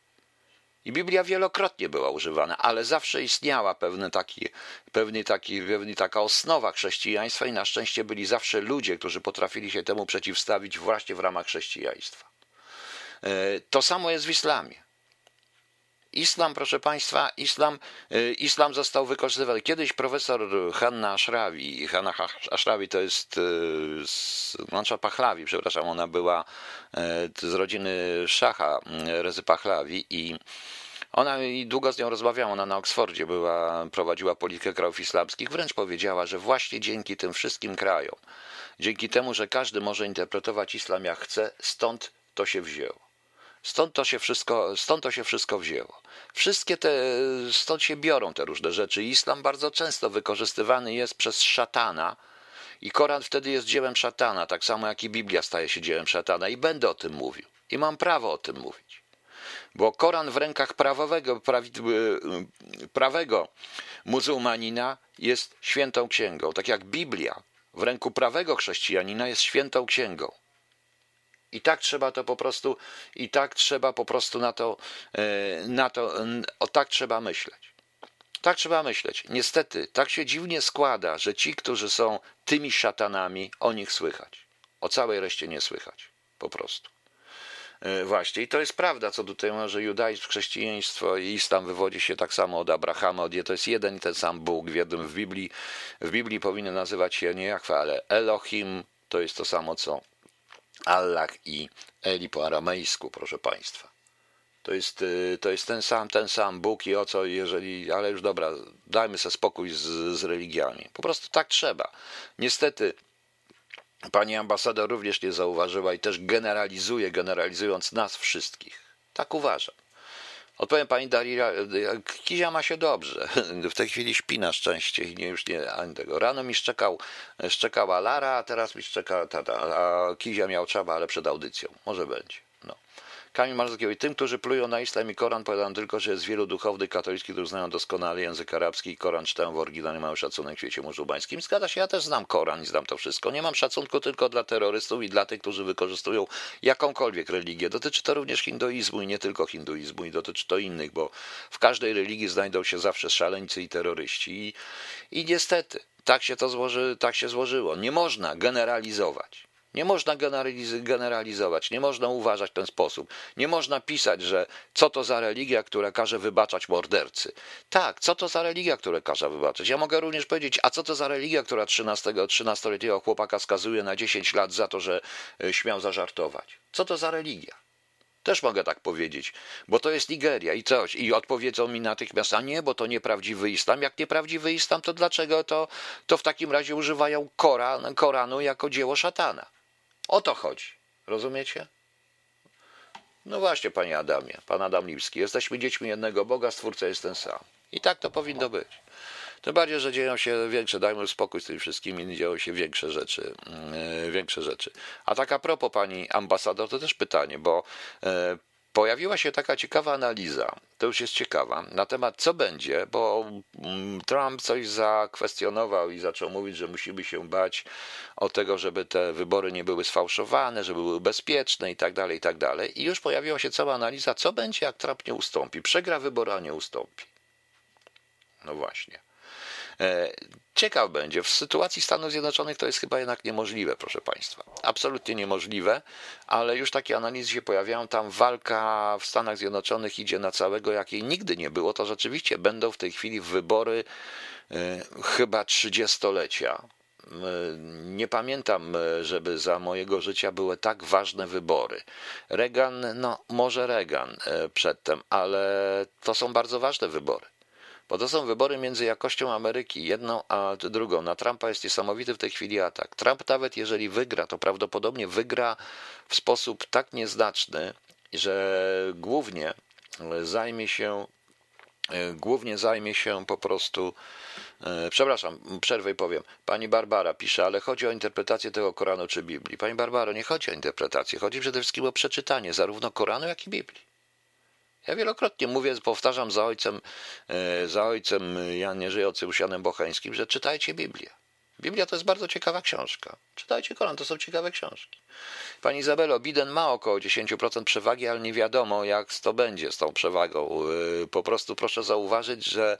I Biblia wielokrotnie była używana, ale zawsze istniała pewny taki, pewny taki, pewny taka osnowa chrześcijaństwa i na szczęście byli zawsze ludzie, którzy potrafili się temu przeciwstawić właśnie w ramach chrześcijaństwa. Y, to samo jest w islamie. Islam, proszę Państwa, islam, y, islam został wykorzystywany. Kiedyś profesor Hanna Ashrawi, Hanna Ashrawi to jest y, z Mansza Pahlawi, przepraszam, ona była y, z rodziny Szacha Rezy Pahlawi i ona i długo z nią rozmawiała, ona na Oksfordzie była, prowadziła politykę krajów islamskich, wręcz powiedziała, że właśnie dzięki tym wszystkim krajom, dzięki temu, że każdy może interpretować islam jak chce, stąd to się wzięło. Stąd to się wszystko, stąd to się wszystko wzięło. Wszystkie te, stąd się biorą te różne rzeczy. Islam bardzo często wykorzystywany jest przez szatana i Koran wtedy jest dziełem szatana, tak samo jak i Biblia staje się dziełem szatana i będę o tym mówił. I mam prawo o tym mówić. Bo Koran w rękach prawowego, prawi, prawego muzułmanina jest świętą księgą, tak jak Biblia w ręku prawego chrześcijanina jest świętą księgą. I tak trzeba to po prostu, i tak trzeba po prostu na to, e, na to, o tak trzeba myśleć. Tak trzeba myśleć. Niestety, tak się dziwnie składa, że ci, którzy są tymi szatanami, o nich słychać. O całej reszcie nie słychać. Po prostu. E, właśnie, i to jest prawda, co tutaj ma, że judaizm, chrześcijaństwo i islam wywodzi się tak samo od Abrahama, od to jest jeden i ten sam Bóg. W jednym w Biblii, w Biblii powinien nazywać się nie Jachwa, ale Elohim, to jest to samo co Allah i Eli po aramejsku, proszę Państwa. To jest, y, to jest ten sam, ten sam Bóg i o co, jeżeli, ale już dobra, dajmy sobie spokój z, z religiami. Po prostu tak trzeba. Niestety, pani ambasador również nie zauważyła i też generalizuje, generalizując nas wszystkich. Tak uważam. Odpowiem pani Darira, Kizia ma się dobrze. W tej chwili śpi na szczęście i nie, już nie ani tego. Rano mi szczekał, szczekała Lara, a teraz mi szczeka tata. A Kizia miał czaba, ale przed audycją. Może będzie. Kamil Marzecki tym, którzy plują na islam i Koran, powiadam tylko, że jest wielu duchownych katolickich, którzy znają doskonale język arabski i Koran czytają w oryginale, mają szacunek w świecie muzułmańskim. Zgadza się, ja też znam Koran i znam to wszystko. Nie mam szacunku tylko dla terrorystów i dla tych, którzy wykorzystują jakąkolwiek religię. Dotyczy to również hinduizmu i nie tylko hinduizmu i dotyczy to innych, bo w każdej religii znajdą się zawsze szaleńcy i terroryści i, i niestety tak się to złoży, tak się złożyło. Nie można generalizować. Nie można generalizować, nie można uważać w ten sposób. Nie można pisać, że co to za religia, która każe wybaczać mordercy. Tak, co to za religia, która każe wybaczać. Ja mogę również powiedzieć, a co to za religia, która 13-letniego chłopaka skazuje na 10 lat za to, że e, śmiał zażartować. Co to za religia? Też mogę tak powiedzieć, bo to jest Nigeria i coś. I odpowiedzą mi natychmiast, a nie, bo to nieprawdziwy islam. Jak nieprawdziwy islam, to dlaczego to, to w takim razie używają Koran, Koranu jako dzieło szatana? O to chodzi. Rozumiecie? No właśnie, panie Adamie, pan Adam Lipski. Jesteśmy dziećmi jednego Boga, stwórca jest ten sam. I tak to powinno być. Tym bardziej, że dzieją się większe, dajmy spokój z tymi wszystkimi, dzieją się większe rzeczy, yy, większe rzeczy. A tak a propos pani ambasador, to też pytanie, bo yy, pojawiła się taka ciekawa analiza, to już jest ciekawa, na temat co będzie, bo mm, Trump coś zakwestionował i zaczął mówić, że musimy się bać o tego, żeby te wybory nie były sfałszowane, żeby były bezpieczne i tak dalej, i tak dalej. I już pojawiła się cała analiza, co będzie, jak Trump nie ustąpi. Przegra wybory, a nie ustąpi. No właśnie. E, ciekaw będzie. W sytuacji Stanów Zjednoczonych to jest chyba jednak niemożliwe, proszę Państwa. Absolutnie niemożliwe, ale już takie analizy się pojawiają. Tam walka w Stanach Zjednoczonych idzie na całego, jakiej nigdy nie było. To rzeczywiście będą w tej chwili wybory e, chyba trzydziestolecia. E, nie pamiętam, żeby za mojego życia były tak ważne wybory. Reagan, no może Reagan przedtem, ale to są bardzo ważne wybory. Bo to są wybory między jakością Ameryki, jedną a drugą. Na Trumpa jest niesamowity w tej chwili atak. Trump nawet jeżeli wygra, to prawdopodobnie wygra w sposób tak nieznaczny, że głównie zajmie się głównie zajmie się po prostu. E, przepraszam, przerwę i powiem. Pani Barbara pisze, ale chodzi o interpretację tego Koranu czy Biblii. Pani Barbaro, nie chodzi o interpretację, chodzi przede wszystkim o przeczytanie zarówno Koranu, jak i Biblii. Ja wielokrotnie mówię, powtarzam za ojcem, e, za ojcem ja nie żyjącym Janem Bocheńskim, że czytajcie Biblię. Biblia to jest bardzo ciekawa książka. Czytajcie Koran, to są ciekawe książki. Pani Izabelo, Biden ma około 10% przewagi, ale nie wiadomo, jak to będzie z tą przewagą. E, po prostu proszę zauważyć, że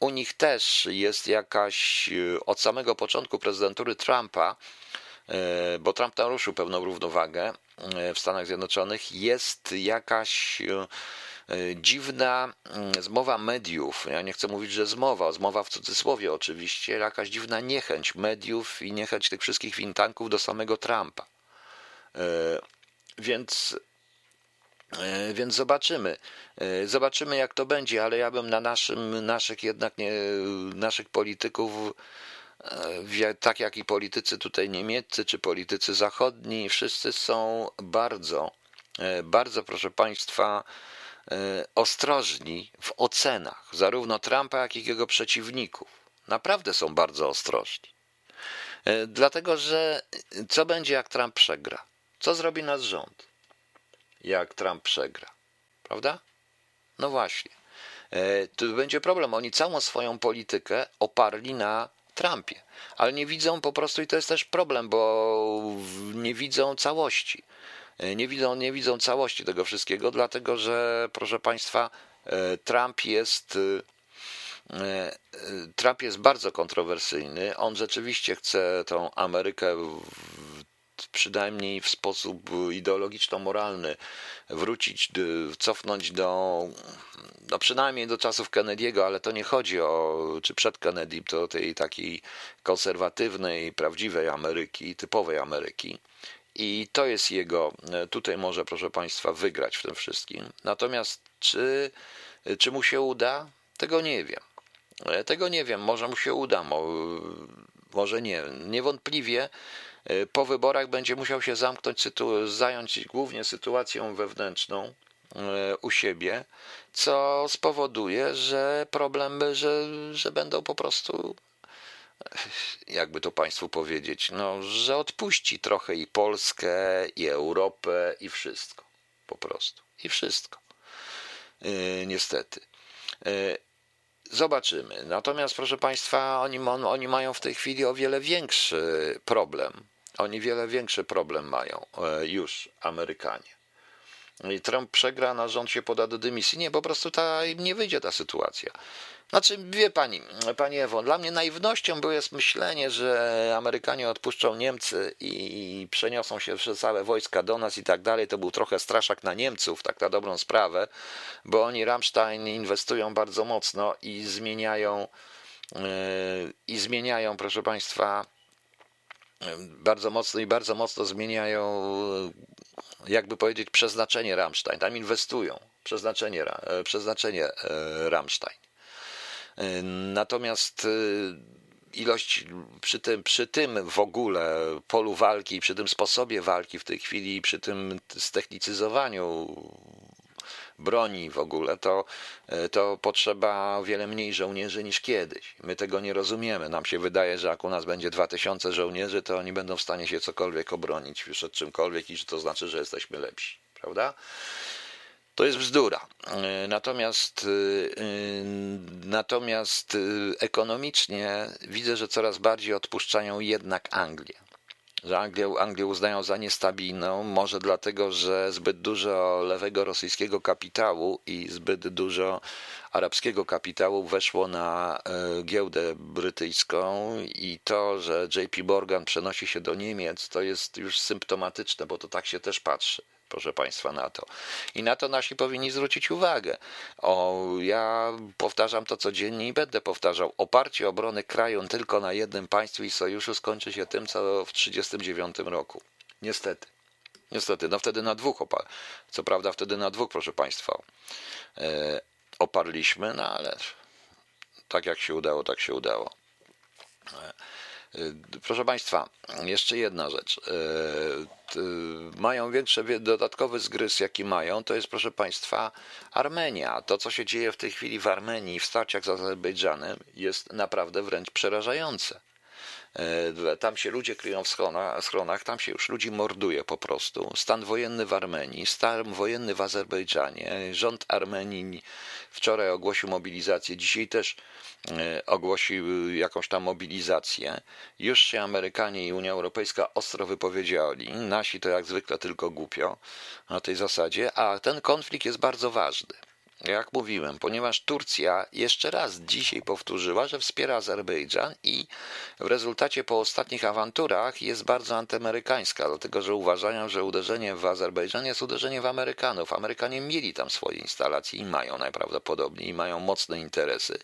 u nich też jest jakaś, e, od samego początku prezydentury Trumpa, bo Trump naruszył pewną równowagę w Stanach Zjednoczonych, jest jakaś E, dziwna mm, zmowa mediów, ja nie chcę mówić, że zmowa, zmowa w cudzysłowie oczywiście, jakaś dziwna niechęć mediów i niechęć tych wszystkich wintanków do samego Trumpa. E, więc e, więc zobaczymy. Zobaczymy, jak to będzie, ale ja bym na naszym, naszych jednak nie, naszych polityków, tak jak i politycy tutaj niemieccy, czy politycy zachodni, wszyscy są bardzo, bardzo, proszę Państwa, E, ostrożni w ocenach zarówno Trumpa, jak i jego przeciwników. Naprawdę są bardzo ostrożni. E, dlatego, że co będzie, jak Trump przegra? Co zrobi nasz rząd, jak Trump przegra? Prawda? No właśnie. E, tu będzie problem. Oni całą swoją politykę oparli na Trumpie, ale nie widzą po prostu, i to jest też problem, bo nie widzą całości. E, nie widzą, nie widzą całości tego wszystkiego, dlatego że, proszę Państwa, e, Trump jest Trump jest bardzo kontrowersyjny. On rzeczywiście chce tą Amerykę przynajmniej w sposób ideologiczno-moralny wrócić, cofnąć do, no przynajmniej do czasów Kennedy'ego, ale to nie chodzi o, czy przed Kennedy, to tej takiej konserwatywnej, prawdziwej Ameryki, typowej Ameryki. I to jest jego, tutaj może, proszę Państwa, wygrać w tym wszystkim. Natomiast czy, czy mu się uda? Tego nie wiem. Tego nie wiem, może mu się uda, może nie. Niewątpliwie E, po wyborach będzie musiał się zamknąć, zająć głównie sytuacją wewnętrzną e, u siebie, co spowoduje, że problemy, że, że będą po prostu jakby to Państwu powiedzieć, no, że odpuści trochę i Polskę, i Europę, i wszystko. Po prostu. I wszystko. Yy, niestety. Yy, zobaczymy. Natomiast, proszę Państwa, oni, oni mają w tej chwili o wiele większy problem oni wiele większy problem mają e, już, Amerykanie. Trump przegra, na rząd się poda do dymisji. Nie, po prostu ta, nie wyjdzie ta sytuacja. Znaczy, wie pani, pani Ewo, dla mnie naiwnością było jest myślenie, że Amerykanie odpuszczą Niemcy i przeniosą się przez całe wojska do nas i tak dalej. To był trochę straszak na Niemców, tak na dobrą sprawę, bo oni Rammstein inwestują bardzo mocno i zmieniają, yy, i zmieniają, proszę państwa, bardzo mocno i bardzo mocno zmieniają, jakby powiedzieć, przeznaczenie Rammstein. Tam inwestują przeznaczenie, e, przeznaczenie e, Rammstein. E, natomiast ilość przy tym, przy tym w ogóle polu walki, przy tym sposobie walki w tej chwili, przy tym ztechnicyzowaniu broni w ogóle, to, e, to potrzeba wiele mniej żołnierzy niż kiedyś. My tego nie rozumiemy. Nam się wydaje, że jak u nas będzie 2000 żołnierzy, to oni będą w stanie się cokolwiek obronić przed czymkolwiek i że to znaczy, że jesteśmy lepsi. Prawda? To jest bzdura. E, natomiast, e, natomiast ekonomicznie widzę, że coraz bardziej odpuszczają jednak Anglię że Anglię, Anglię uznają za niestabilną, może dlatego, że zbyt dużo lewego rosyjskiego kapitału i zbyt dużo arabskiego kapitału weszło na e, giełdę brytyjską i to, że JP Morgan przenosi się do Niemiec, to jest już symptomatyczne, bo to tak się też patrzy proszę Państwa, na to. I na to nasi powinni zwrócić uwagę. O, ja powtarzam to codziennie i będę powtarzał. Oparcie obrony kraju tylko na jednym państwie i sojuszu skończy się tym, co w 1939 roku. Niestety. Niestety, no wtedy na dwóch opar. Co prawda wtedy na dwóch, proszę Państwa, e, oparliśmy, no ale tak jak się udało, tak się udało. E, proszę Państwa, jeszcze jedna rzecz. Y, mają większe, dodatkowy zgryz, jaki mają, to jest, proszę Państwa, Armenia. To, co się dzieje w tej chwili w Armenii, w starciach z Azerbejdżanem, jest naprawdę wręcz przerażające. E, tam się ludzie kryją w schronach, tam się już ludzi morduje po prostu. Stan wojenny w Armenii, stan wojenny w Azerbejdżanie. Rząd Armenii wczoraj ogłosił mobilizację, dzisiaj też e, ogłosił jakąś tam mobilizację. Już się Amerykanie i Unia Europejska ostro wypowiedzieli. Nasi to jak zwykle tylko głupio na tej zasadzie, a ten konflikt jest bardzo ważny jak mówiłem, ponieważ Turcja jeszcze raz dzisiaj powtórzyła, że wspiera Azerbejdżan i w rezultacie po ostatnich awanturach jest bardzo antyamerykańska, dlatego że uważają, że uderzenie w Azerbejdżan jest uderzenie w Amerykanów. Amerykanie mieli tam swoje instalacje i mają najprawdopodobniej i mają mocne interesy.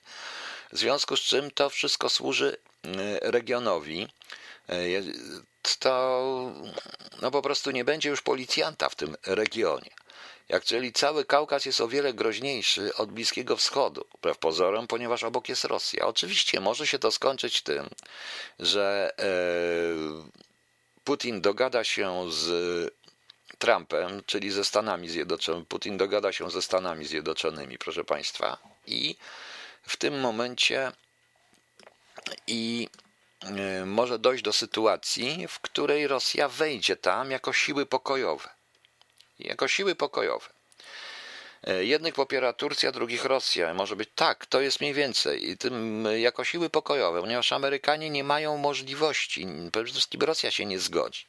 W związku z czym to wszystko służy y, regionowi. Y, to no po prostu nie będzie już policjanta w tym regionie. Jak czyli cały Kaukaz jest o wiele groźniejszy od Bliskiego Wschodu, wbrew pozorom, ponieważ obok jest Rosja. Oczywiście może się to skończyć tym, że e, Putin dogada się z Trumpem, czyli ze Stanami Zjednoczonymi. Putin dogada się ze Stanami Zjednoczonymi, proszę Państwa. I w tym momencie i może dojść do sytuacji, w której Rosja wejdzie tam jako siły pokojowe jako siły pokojowe. E, jednych popiera Turcja, drugich Rosja. Może być tak, to jest mniej więcej. I tym jako siły pokojowe, ponieważ Amerykanie nie mają możliwości, przede wszystkim Rosja się nie zgodzi.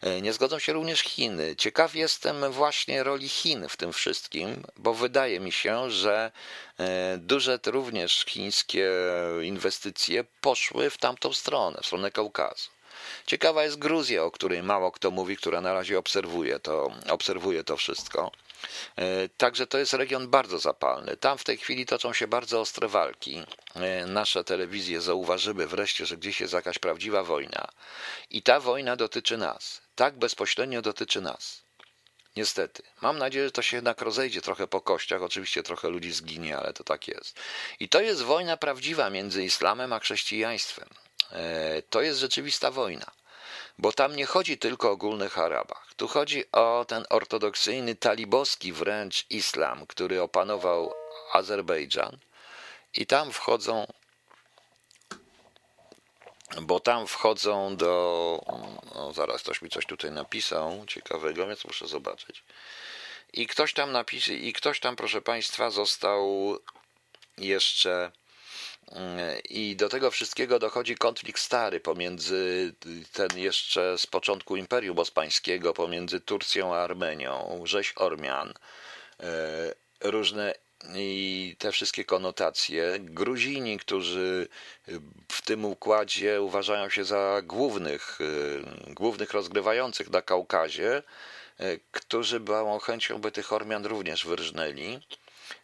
E, nie zgodzą się również Chiny. Ciekaw jestem właśnie roli Chin w tym wszystkim, bo wydaje mi się, że e, duże również chińskie inwestycje poszły w tamtą stronę, w stronę Kaukazu. Ciekawa jest Gruzja, o której mało kto mówi, która na razie obserwuje to, obserwuje to wszystko. E, także to jest region bardzo zapalny. Tam w tej chwili toczą się bardzo ostre walki. E, nasze telewizje zauważyły wreszcie, że gdzieś jest jakaś prawdziwa wojna. I ta wojna dotyczy nas. Tak bezpośrednio dotyczy nas. Niestety. Mam nadzieję, że to się jednak rozejdzie trochę po kościach. Oczywiście trochę ludzi zginie, ale to tak jest. I to jest wojna prawdziwa między islamem a chrześcijaństwem. E, to jest rzeczywista wojna. Bo tam nie chodzi tylko o ogólnych Arabach. Tu chodzi o ten ortodoksyjny, talibowski wręcz islam, który opanował Azerbejdżan. I tam wchodzą, bo tam wchodzą do. No zaraz ktoś mi coś tutaj napisał ciekawego, więc muszę zobaczyć. I ktoś tam napisał, i ktoś tam, proszę Państwa, został jeszcze i do tego wszystkiego dochodzi konflikt stary pomiędzy ten jeszcze z początku Imperium Osmańskiego, pomiędzy Turcją a Armenią, rzeź Ormian, e, różne i te wszystkie konotacje. Gruzini, którzy w tym układzie uważają się za głównych, e, głównych rozgrywających na Kaukazie, e, którzy małą chęcią by tych Ormian również wyrżnęli.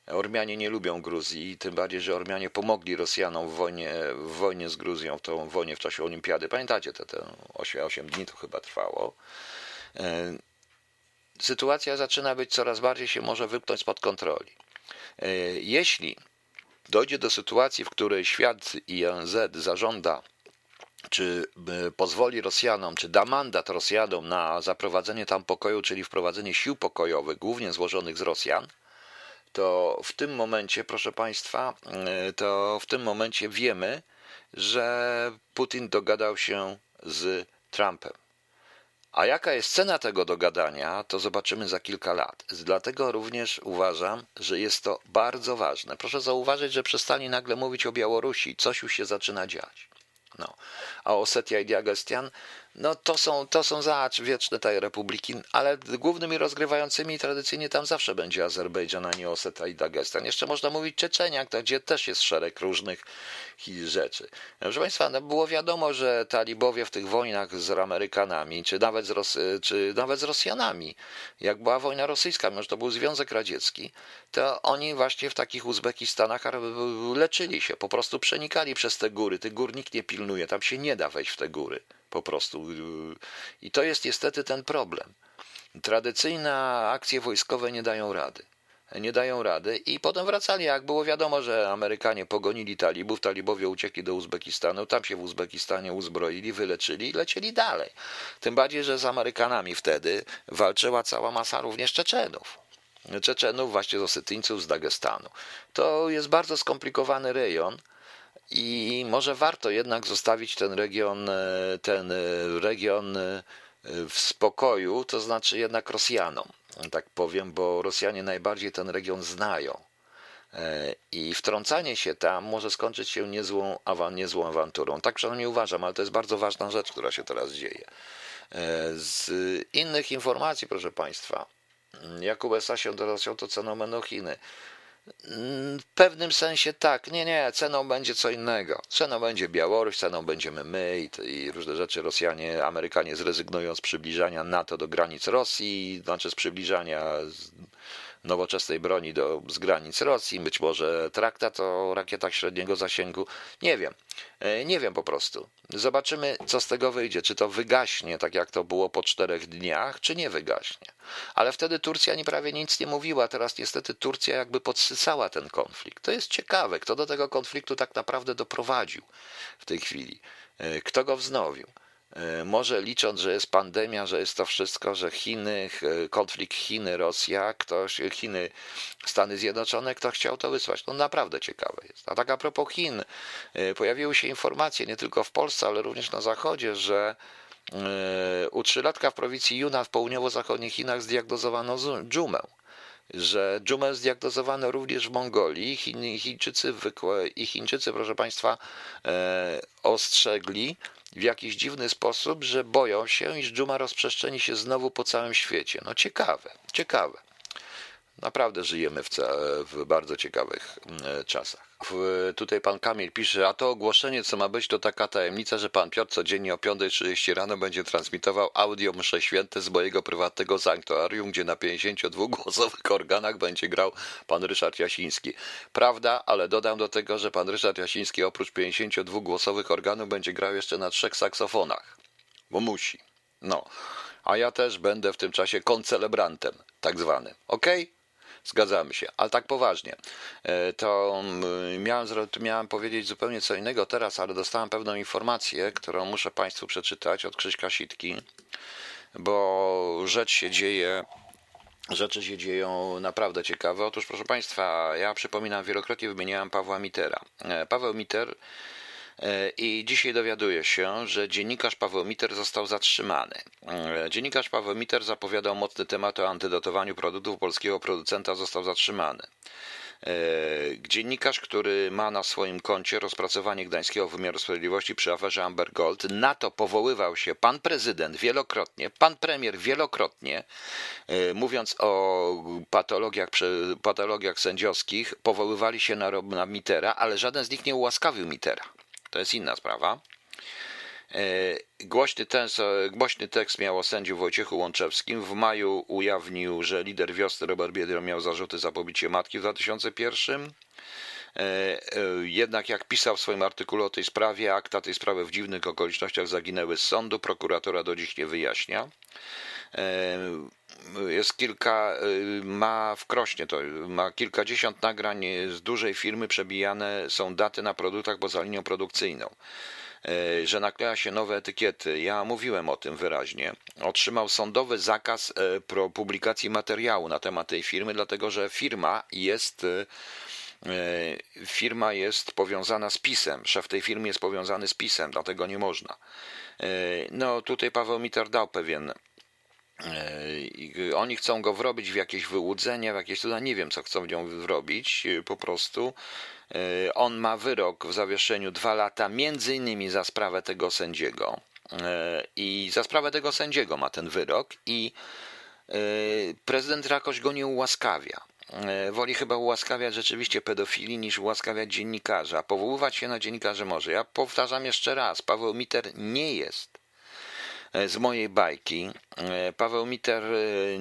Ormianie nie lubią Gruzji, tym bardziej, że Ormianie pomogli Rosjanom w wojnie, w wojnie z Gruzją, w tą wojnie w czasie olimpiady. Pamiętacie, te, te 8, 8 dni to chyba trwało. E, sytuacja zaczyna być coraz bardziej się może wypchnąć spod kontroli. E, jeśli dojdzie do sytuacji, w której świat i ONZ zażąda czy e, pozwoli Rosjanom, czy da mandat Rosjanom na zaprowadzenie tam pokoju, czyli wprowadzenie sił pokojowych, głównie złożonych z Rosjan, to w tym momencie, proszę Państwa, e, to w tym momencie wiemy, że Putin dogadał się z Trumpem. A jaka jest cena tego dogadania, to zobaczymy za kilka lat. Dlatego również uważam, że jest to bardzo ważne. Proszę zauważyć, że przestali nagle mówić o Białorusi. Coś już się zaczyna dziać. No. A Osetia i Diagestian no to są, to są wieczne te republiki, ale głównymi rozgrywającymi tradycyjnie tam zawsze będzie Azerbejdżan, a nie Oseta i Dagestan. Jeszcze można mówić Czeczenia, gdzie też jest szereg różnych rzeczy. Proszę Państwa, no było wiadomo, że talibowie w tych wojnach z Amerykanami, czy nawet z, Ros czy nawet z Rosjanami, jak była wojna rosyjska, mimo że to był Związek Radziecki, to oni właśnie w takich Uzbekistanach leczyli się, po prostu przenikali przez te góry. Tych gór nikt nie pilnuje, tam się nie da wejść w te góry po prostu. I to jest niestety ten problem. Tradycyjne akcje wojskowe nie dają rady. Nie dają rady i potem wracali, jak było wiadomo, że Amerykanie pogonili talibów, talibowie uciekli do Uzbekistanu, tam się w Uzbekistanie uzbroili, wyleczyli i lecieli dalej. Tym bardziej, że z Amerykanami wtedy walczyła cała masa również Czeczenów. Czeczenów, właśnie z Osetyńców z Dagestanu. To jest bardzo skomplikowany rejon, i może warto jednak zostawić ten region, e, ten e, region e, w spokoju, to znaczy jednak Rosjanom, tak powiem, bo Rosjanie najbardziej ten region znają. I wtrącanie się tam może skończyć się niezłą, awan, niezłą awanturą. Tak przynajmniej uważam, ale to jest bardzo ważna rzecz, która się teraz dzieje. Z innych informacji, proszę Państwa, jak USA się do Rosją, to ceną będą Chiny. W pewnym sensie tak. Nie, nie, ceną będzie co innego. Ceną będzie Białoruś, ceną będziemy my i, i, różne rzeczy. Rosjanie, Amerykanie zrezygnują z przybliżania NATO do granic Rosji, znaczy z przybliżania nowoczesnej broni do, z granic Rosji, być może traktat o rakietach średniego zasięgu. Nie wiem. E, nie wiem po prostu. Zobaczymy, co z tego wyjdzie. Czy to wygaśnie, tak jak to było po czterech dniach, czy nie wygaśnie. Ale wtedy Turcja nie prawie nic nie mówiła. Teraz niestety Turcja jakby podsysała ten konflikt. To jest ciekawe, kto do tego konfliktu tak naprawdę doprowadził w tej chwili. E, kto go wznowił. E, może licząc, że jest pandemia, że jest to wszystko, że Chiny, konflikt Chiny, Rosja, ktoś, Chiny, Stany Zjednoczone, kto chciał to wysłać. No naprawdę ciekawe jest. A tak a propos Chin, e, pojawiły się informacje nie tylko w Polsce, ale również na Zachodzie, że e, u trzylatka w prowincji Yunnan w południowo-zachodnich Chinach zdiagnozowano dżumę. że dżumę zdiagnozowano również w Mongolii. Chin, Chińczycy, I Chińczycy, proszę Państwa, ostrzegli w jakiś dziwny sposób, że boją się, iż dżuma rozprzestrzeni się znowu po całym świecie. No ciekawe, ciekawe. Naprawdę żyjemy w, w bardzo ciekawych mm, czasach. Tutaj pan Kamil pisze, a to ogłoszenie, co ma być, to taka tajemnica, że pan Piotr codziennie o 5.30 rano będzie transmitował audio msze święte z mojego prywatnego sanktuarium, gdzie na 52 głosowych organach będzie grał pan Ryszard Jasiński. Prawda, ale dodam do tego, że pan Ryszard Jasiński oprócz 52 głosowych organów będzie grał jeszcze na trzech saksofonach, bo musi. No, a ja też będę w tym czasie koncelebrantem, tak zwanym. Okej? Okay? Zgadzamy się, ale tak poważnie. E, to mm, miałem, miałem powiedzieć zupełnie co innego teraz, ale dostałem pewną informację, którą muszę Państwu przeczytać od Krzyśka Sitki, bo rzecz się dzieje rzeczy się dzieją naprawdę ciekawe. Otóż, proszę Państwa, ja przypominam, wielokrotnie wymieniałem Pawła Mitera. E, Paweł Miter i dzisiaj dowiaduje się, że dziennikarz Paweł Miter został zatrzymany. Dziennikarz Paweł Miter zapowiadał mocny temat o antydotowaniu produktów polskiego producenta, został zatrzymany. Dziennikarz, który ma na swoim koncie rozpracowanie gdańskiego wymiaru sprawiedliwości przy aferze Amber Gold, na to powoływał się pan prezydent wielokrotnie, pan premier wielokrotnie, mówiąc o patologiach, patologiach sędziowskich, powoływali się na, na Mitera, ale żaden z nich nie ułaskawił Mitera to jest inna sprawa. E, głośny, ten, głośny tekst miał o sędziu Wojciechu Łączewskim. W maju ujawnił, że lider wiosny Robert Biedro miał zarzuty za pobicie matki w 2001. E, e, jednak jak pisał w swoim artykule o tej sprawie, akta tej sprawy w dziwnych okolicznościach zaginęły z sądu. Prokuratora do dziś nie wyjaśnia. Jest kilka, ma w Krośnie to, ma kilkadziesiąt nagrań z dużej firmy, przebijane są daty na produktach poza linią produkcyjną że nakleja się nowe etykiety. Ja mówiłem o tym wyraźnie. Otrzymał sądowy zakaz e, publikacji materiału na temat tej firmy, dlatego że firma jest firma jest powiązana z PiSem. Szef tej firmy jest powiązany z PiSem, dlatego nie można. No tutaj Paweł Mitter dał pewien oni chcą go wrobić w jakieś wyłudzenia, w jakieś cuda, nie wiem co chcą w nią wrobić, po prostu. E, on ma wyrok w zawieszeniu dwa lata, między innymi za sprawę tego sędziego. E, I za sprawę tego sędziego ma ten wyrok i e, prezydent jakoś go nie ułaskawia. Woli chyba ułaskawiać rzeczywiście pedofili niż ułaskawiać dziennikarza. Powoływać się na dziennikarzy może. Ja powtarzam jeszcze raz, Paweł Miter nie jest E, z mojej bajki. E, Paweł Miter e,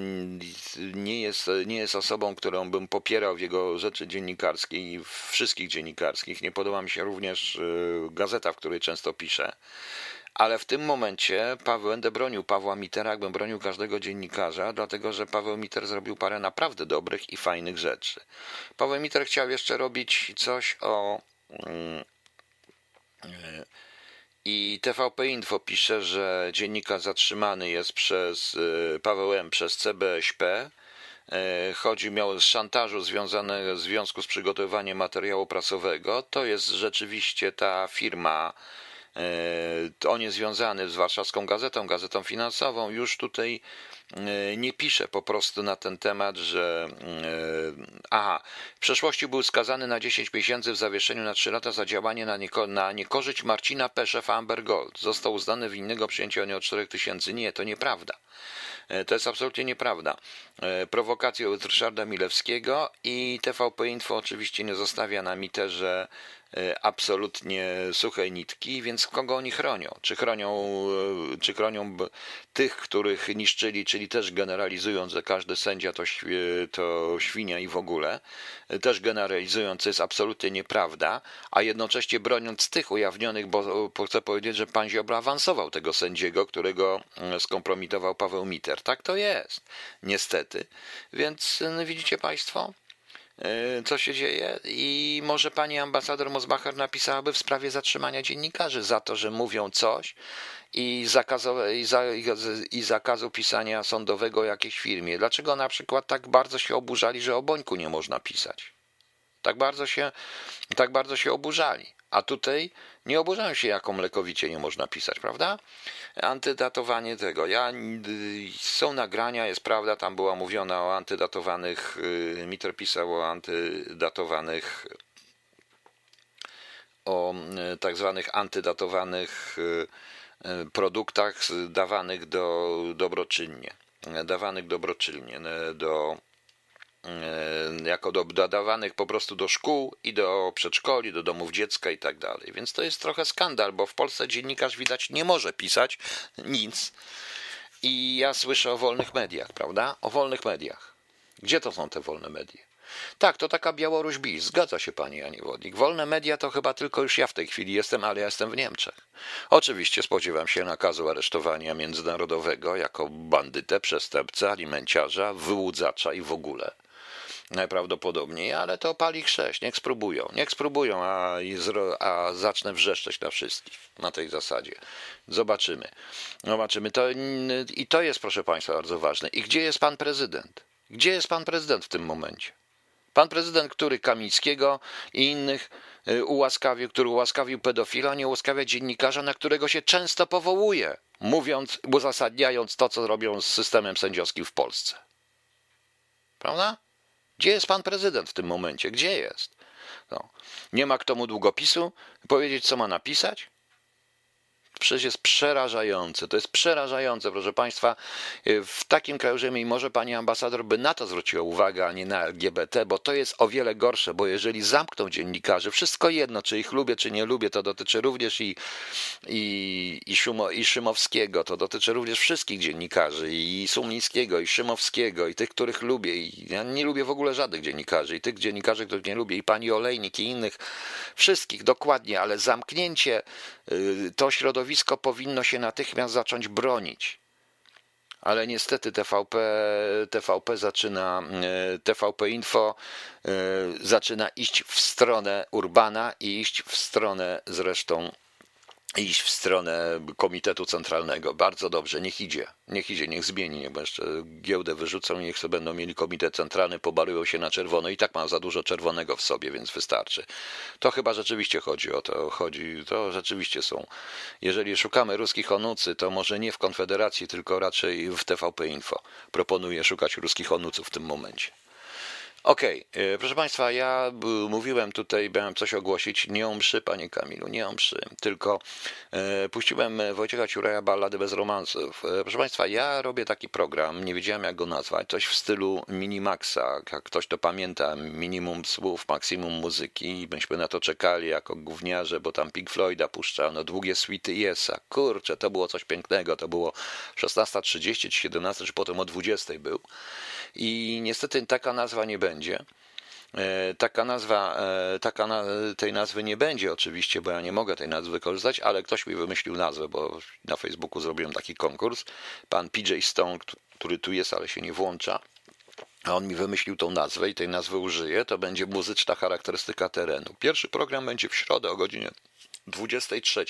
nie jest, nie jest osobą, którą bym popierał w jego rzeczy dziennikarskiej i wszystkich dziennikarskich. Nie podoba mi się również gazeta, w której często pisze. Ale w tym momencie Paweł będę bronił Pawła Mitera, jakbym bronił każdego dziennikarza, dlatego że Paweł Miter zrobił parę naprawdę dobrych i fajnych rzeczy. Paweł Miter chciał jeszcze robić coś o. Mm, i TVP Info pisze, że dziennikarz zatrzymany jest przez y, Paweł M. przez CBŚP. Y, chodzi miał z szantażu związanego w związku z przygotowywaniem materiału prasowego. To jest rzeczywiście ta firma, on jest związany z Warszawską Gazetą, Gazetą Finansową. Już tutaj E, nie pisze po prostu na ten temat, że e, aha, w przeszłości był skazany na 10 miesięcy w zawieszeniu na 3 lata za działanie na, nieko, na niekorzyść Marcina P. szefa Amber Gold. Został uznany winnego przyjęcia nie od 4 tysięcy. Nie, to nieprawda. E, to jest absolutnie nieprawda. Prowokacje od Ryszarda Milewskiego i TVP Info oczywiście nie zostawia na miterze E, absolutnie suchej nitki, więc kogo oni chronią? Czy chronią, e, czy chronią tych, których niszczyli, czyli też generalizując, że każdy sędzia to, to świnia i w ogóle, e, też generalizując, co jest absolutnie nieprawda, a jednocześnie broniąc tych ujawnionych, bo chcę powiedzieć, że pan Ziobro awansował tego sędziego, którego skompromitował Paweł Miter. Tak to jest, niestety. Więc widzicie państwo, E, co się dzieje i może pani ambasador Mosbacher napisałaby w sprawie zatrzymania dziennikarzy za to, że mówią coś i zakazu, i, za, i zakazu pisania sądowego jakiejś firmie. Dlaczego na przykład tak bardzo się oburzali, że o Bońku nie można pisać? Tak bardzo się, tak bardzo się oburzali. A tutaj Nie oburzają się, jaką mlekowicie nie można pisać, prawda? Antydatowanie tego. Ja, są nagrania, jest prawda, tam była mówiona o antydatowanych, y, Mitter pisał o antydatowanych, o y, tak zwanych antydatowanych y, produktach dawanych do dobroczynnie, dawanych dobroczynnie do jako do, dodawanych po prostu do szkół i do przedszkoli, do domów dziecka i tak dalej. Więc to jest trochę skandal, bo w Polsce dziennikarz widać nie może pisać nic. I ja słyszę o wolnych mediach, prawda? O wolnych mediach. Gdzie to są te wolne media? Tak, to taka Białoruś bis. Zgadza się pani Janie Wodnik. Wolne media to chyba tylko już ja w tej chwili jestem, ale ja jestem w Niemczech. Oczywiście spodziewam się nakazu aresztowania międzynarodowego jako bandytę, przestępcę, alimenciarza, wyłudzacza i w ogóle najprawdopodobniej, ale to pali chrześć, niech spróbują, niech spróbują, a, a zacznę wrzeszczeć na wszystkich na tej zasadzie. Zobaczymy. Zobaczymy. To, I to jest, proszę Państwa, bardzo ważne. I gdzie jest pan prezydent? Gdzie jest pan prezydent w tym momencie? Pan prezydent, który Kamińskiego i innych y, ułaskawił, który ułaskawił pedofila, nie ułaskawia dziennikarza, na którego się często powołuje, mówiąc, uzasadniając to, co robią z systemem sędziowskim w Polsce. Prawda? Gdzie jest pan prezydent w tym momencie? Gdzie jest? No. Nie ma kto mu długopisu powiedzieć, co ma napisać? Przecież jest przerażające. To jest przerażające, proszę Państwa. W takim kraju, i może Pani ambasador by na to zwróciła uwagę, a nie na LGBT, bo to jest o wiele gorsze, bo jeżeli zamkną dziennikarzy, wszystko jedno, czy ich lubię, czy nie lubię, to dotyczy również i, i, i, Szumo, i Szymowskiego, to dotyczy również wszystkich dziennikarzy, i Sumińskiego, i Szymowskiego, i tych, których lubię. I ja nie lubię w ogóle żadnych dziennikarzy, i tych dziennikarzy, których nie lubię, i Pani Olejnik, i innych, wszystkich, dokładnie, ale zamknięcie y, to środowisko, powinno się natychmiast zacząć bronić. Ale niestety TVP, TVP zaczyna, e, TVP Info e, zaczyna iść w stronę Urbana i iść w stronę zresztą iść w stronę Komitetu Centralnego. Bardzo dobrze, niech idzie, niech idzie, niech zmieni, niech jeszcze giełdę wyrzucą i niech sobie będą mieli Komitet Centralny, pobarują się na czerwono i tak mam za dużo czerwonego w sobie, więc wystarczy. To chyba rzeczywiście chodzi o to, chodzi, to rzeczywiście są. Jeżeli szukamy ruskich onucy, to może nie w Konfederacji, tylko raczej w TVP Info. Proponuję szukać ruskich onuców w tym momencie. Okej, okay. proszę Państwa, ja mówiłem tutaj, miałem coś ogłosić, nie o mszy, Panie Kamilu, nie o mszy, tylko e, puściłem Wojciecha Ciuraja Ballady bez romansów. Proszę Państwa, ja robię taki program, nie wiedziałem jak go nazwać, coś w stylu Minimaxa, jak ktoś to pamięta, minimum słów, maksimum muzyki, myśmy na to czekali jako gówniarze, bo tam Pink Floyda puszczano, długie suity Yesa, kurczę, to było coś pięknego, to było 16.30 czy 17, czy potem o 20 był i niestety taka nazwa nie będzie. E, taka nazwa, e, taka tej nazwy nie będzie oczywiście, bo ja nie mogę tej nazwy wykorzystać, ale ktoś mi wymyślił nazwę, bo na Facebooku zrobiłem taki konkurs. Pan PJ Stone, który tu jest, ale się nie włącza, a on mi wymyślił tą nazwę i tej nazwy użyję, to będzie muzyczna charakterystyka terenu. Pierwszy program będzie w środę o godzinie 23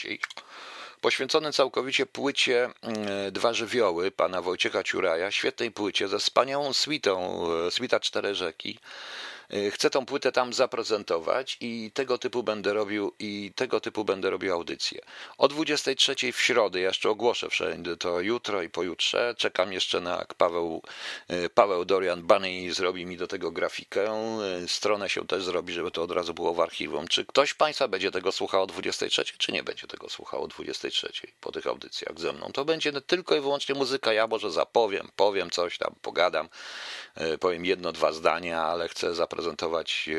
poświęcony całkowicie płycie mm, Dwa żywioły pana Wojciecha Ciuraja, świetnej płycie ze wspaniałą suitą, e, suita Cztery Rzeki. Y, chcę tą płytę tam zaprezentować i tego typu będę robił i tego typu będę robił audycję. O 23 w środę jeszcze ogłoszę wszędzie to jutro i pojutrze. Czekam jeszcze na Paweł, y, Paweł Dorian Bunny zrobi mi do tego grafikę. Y, stronę się też zrobi, żeby to od razu było w archiwum. Czy ktoś Państwa będzie tego słuchał o 23, czy nie będzie tego słuchał o 23 po tych audycjach ze mną? To będzie tylko i wyłącznie muzyka. Ja może zapowiem, powiem coś tam, pogadam, powiem jedno, dwa zdania, ale chcę zaprezentować prezentować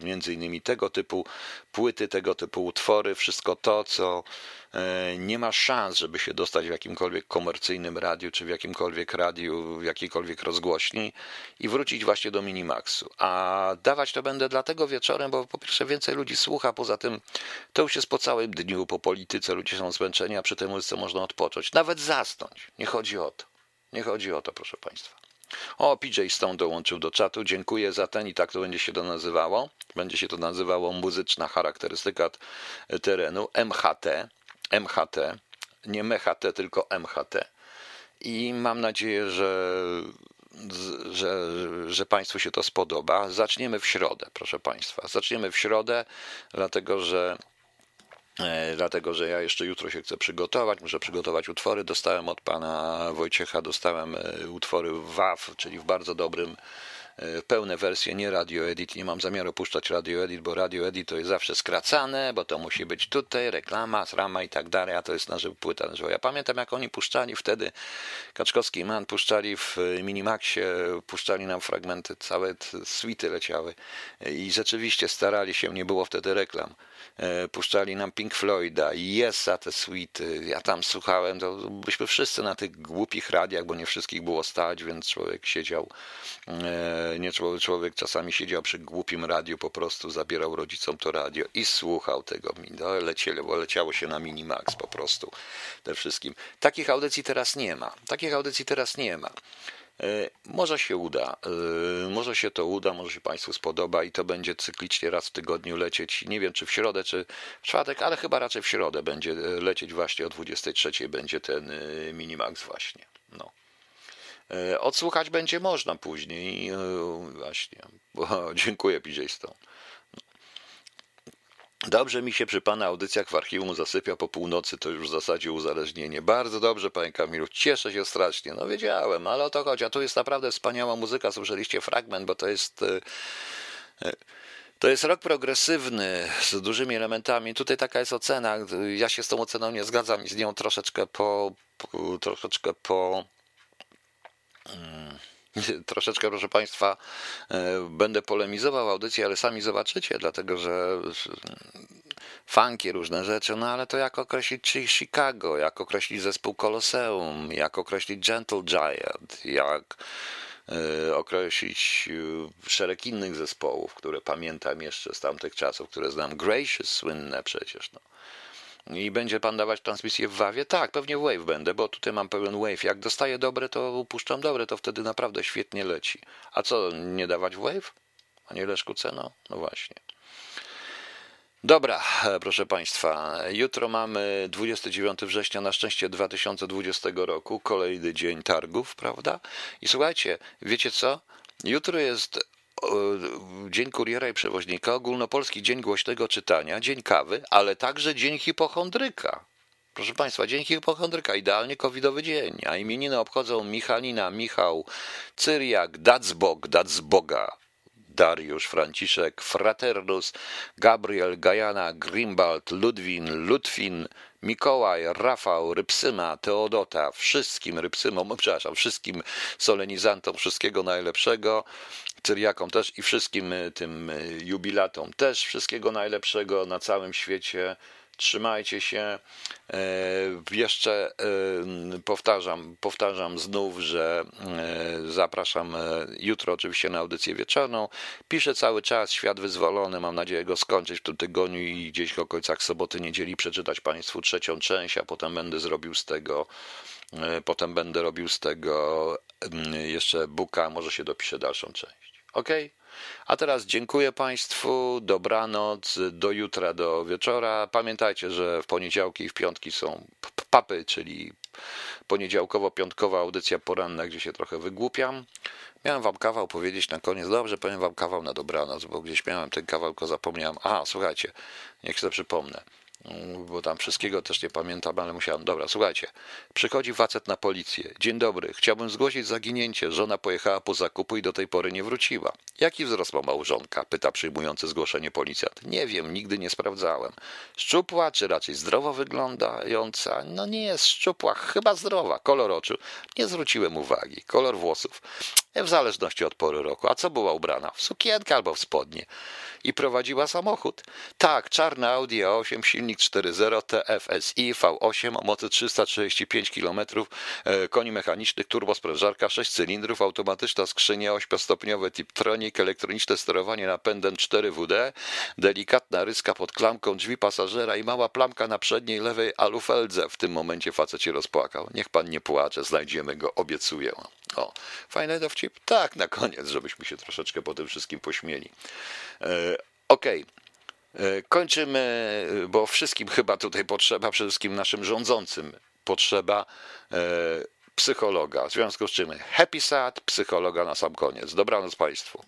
e, między innymi tego typu płyty, tego typu utwory, wszystko to, co e, nie ma szans, żeby się dostać w jakimkolwiek komercyjnym radiu, czy w jakimkolwiek radiu, w jakiejkolwiek rozgłośni i wrócić właśnie do Minimaxu. A dawać to będę dlatego wieczorem, bo po pierwsze więcej ludzi słucha, poza tym to już jest po całym dniu, po polityce, ludzie są zmęczeni, a przy tej muzyce można odpocząć, nawet zasnąć. Nie chodzi o to. Nie chodzi o to, proszę Państwa. O, PJ Stone dołączył do czatu. Dziękuję za ten i tak to będzie się to nazywało. Będzie się to nazywało muzyczna charakterystyka terenu MHT. MHT. Nie MHT, tylko MHT. I mam nadzieję, że, że, że Państwu się to spodoba. Zaczniemy w środę, proszę Państwa. Zaczniemy w środę, dlatego że dlatego że ja jeszcze jutro się chcę przygotować, muszę przygotować utwory. Dostałem od pana Wojciecha, dostałem e, utwory WAW, czyli w bardzo dobrym E, pełne wersje, nie radio edit. Nie mam zamiaru puszczać radio edit, bo radio edit to jest zawsze skracane, bo to musi być tutaj, reklama, rama i tak dalej, a to jest na żywo płyta. Ja pamiętam, jak oni puszczali wtedy, Kaczkowski i Man puszczali w Minimaxie, puszczali nam fragmenty, całe suity leciały i rzeczywiście starali się, nie było wtedy reklam. E, puszczali nam Pink Floyda, Yesa te suity, ja tam słuchałem, to byśmy wszyscy na tych głupich radiach, bo nie wszystkich było stać, więc człowiek siedział e, nie człowiek czasami siedział przy głupim radiu, po prostu zabierał rodzicom to radio i słuchał tego. No, leciało, leciało się na Minimax po prostu te wszystkim. Takich audycji teraz nie ma. Takich audycji teraz nie ma. E, może się uda, e, może się to uda, może się Państwu spodoba i to będzie cyklicznie raz w tygodniu lecieć. Nie wiem, czy w środę, czy w czwartek, ale chyba raczej w środę będzie lecieć właśnie o 23 będzie ten e, Minimax właśnie. No. E, odsłuchać będzie można później. E, właśnie. Dziękuję, PJ Stone. Dobrze mi się przy Pana audycjach w archiwum zasypia po północy, to już w zasadzie uzależnienie. Bardzo dobrze, Panie Kamilu, cieszę się strasznie. No wiedziałem, ale o to chodzi. A tu jest naprawdę wspaniała muzyka. Słyszeliście fragment, bo to jest... E, to jest rok progresywny z dużymi elementami. Tutaj taka jest ocena. Ja się z tą oceną nie zgadzam i z nią troszeczkę po, po troszeczkę po Mm. Troszeczkę, proszę Państwa, e, będę polemizował audycję, ale sami zobaczycie, dlatego że mm, funky, różne rzeczy, no ale to jak określić Chicago, jak określić zespół Colosseum, jak określić Gentle Giant, jak e, określić e, szereg innych zespołów, które pamiętam jeszcze z tamtych czasów, które znam. Gracious słynne przecież, no. I będzie pan dawać transmisję w WAWie? Tak, pewnie Wave będę, bo tutaj mam pełen Wave. Jak dostaję dobre, to upuszczam dobre, to wtedy naprawdę świetnie leci. A co, nie dawać Wave? A nie Leszku Ceno? No właśnie. Dobra, proszę Państwa, jutro mamy 29 września, na szczęście 2020 roku, kolejny dzień targów, prawda? I słuchajcie, wiecie co? Jutro jest Dzień Kuriera i Przewoźnika, Ogólnopolski Dzień Głośnego Czytania, Dzień Kawy, ale także Dzień Hipochondryka. Proszę Państwa, Dzień Hipochondryka, idealnie covidowy dzień, a imieniny obchodzą Michalina, Michał, Cyriak, Dacbog, Dacboga, Dariusz, Franciszek, Fraternus, Gabriel, Gajana, Grimbald, Ludwin, Lutwin, Mikołaj, Rafał, Rypsyma, Teodota, wszystkim Rypsymom, przepraszam, wszystkim solenizantom wszystkiego najlepszego, Cyriakom też i wszystkim y, tym y, jubilatom też wszystkiego najlepszego na całym świecie. Trzymajcie się. E, jeszcze e, powtarzam, powtarzam znów, że e, zapraszam jutro oczywiście na audycję wieczorną. Piszę cały czas Świat Wyzwolony. Mam nadzieję go skończyć w tym tygodniu i gdzieś w okolicach soboty, niedzieli przeczytać Państwu trzecią część, a potem będę zrobił z tego potem będę robił z tego jeszcze buka, może się dopiszę dalszą część. Ok? A teraz dziękuję Państwu, dobranoc, do jutra, do wieczora. Pamiętajcie, że w poniedziałki i w piątki są papy, czyli poniedziałkowo-piątkowa audycja poranna, gdzie się trochę wygłupiam. Miałem wam kawał powiedzieć na koniec. Dobrze, powiem wam kawał na dobranoc, bo gdzieś miałem ten kawał, tylko zapomniałem. A, słuchajcie, niech sobie przypomnę bo tam wszystkiego też nie pamiętam, ale musiałem. Dobra, słuchajcie. Przychodzi facet na policję. Dzień dobry, chciałbym zgłosić zaginięcie. Żona pojechała po zakupu i do tej pory nie wróciła. Jaki wzrost ma małżonka? Pyta przyjmujący zgłoszenie policjant. Nie wiem, nigdy nie sprawdzałem. Szczupła, czy raczej zdrowo wyglądająca? No nie jest szczupła, chyba zdrowa. Kolor oczu? Nie zwróciłem uwagi. Kolor włosów? W zależności od pory roku. A co była ubrana? W sukienkę albo w spodnie. I prowadziła samochód? Tak, czarny Audi A8, silnik 4.0 TFSI V8 o mocy 335 km, e, koni mechanicznych, turbosprężarka, 6 cylindrów, automatyczna skrzynia 8-stopniowe Tiptronic, elektroniczne sterowanie napędem 4WD, delikatna ryska pod klamką, drzwi pasażera i mała plamka na przedniej lewej alufeldze. W tym momencie facet się rozpłakał. Niech pan nie płacze, znajdziemy go, obiecuję. O, fajny dowcip? Tak, na koniec, żebyśmy się troszeczkę po tym wszystkim pośmieli. E, okej. Okay. E, kończymy, bo wszystkim chyba tutaj potrzeba, przede wszystkim naszym rządzącym potrzeba e, psychologa. W związku z czym happy sad, psychologa na sam koniec. Dobranoc Państwu.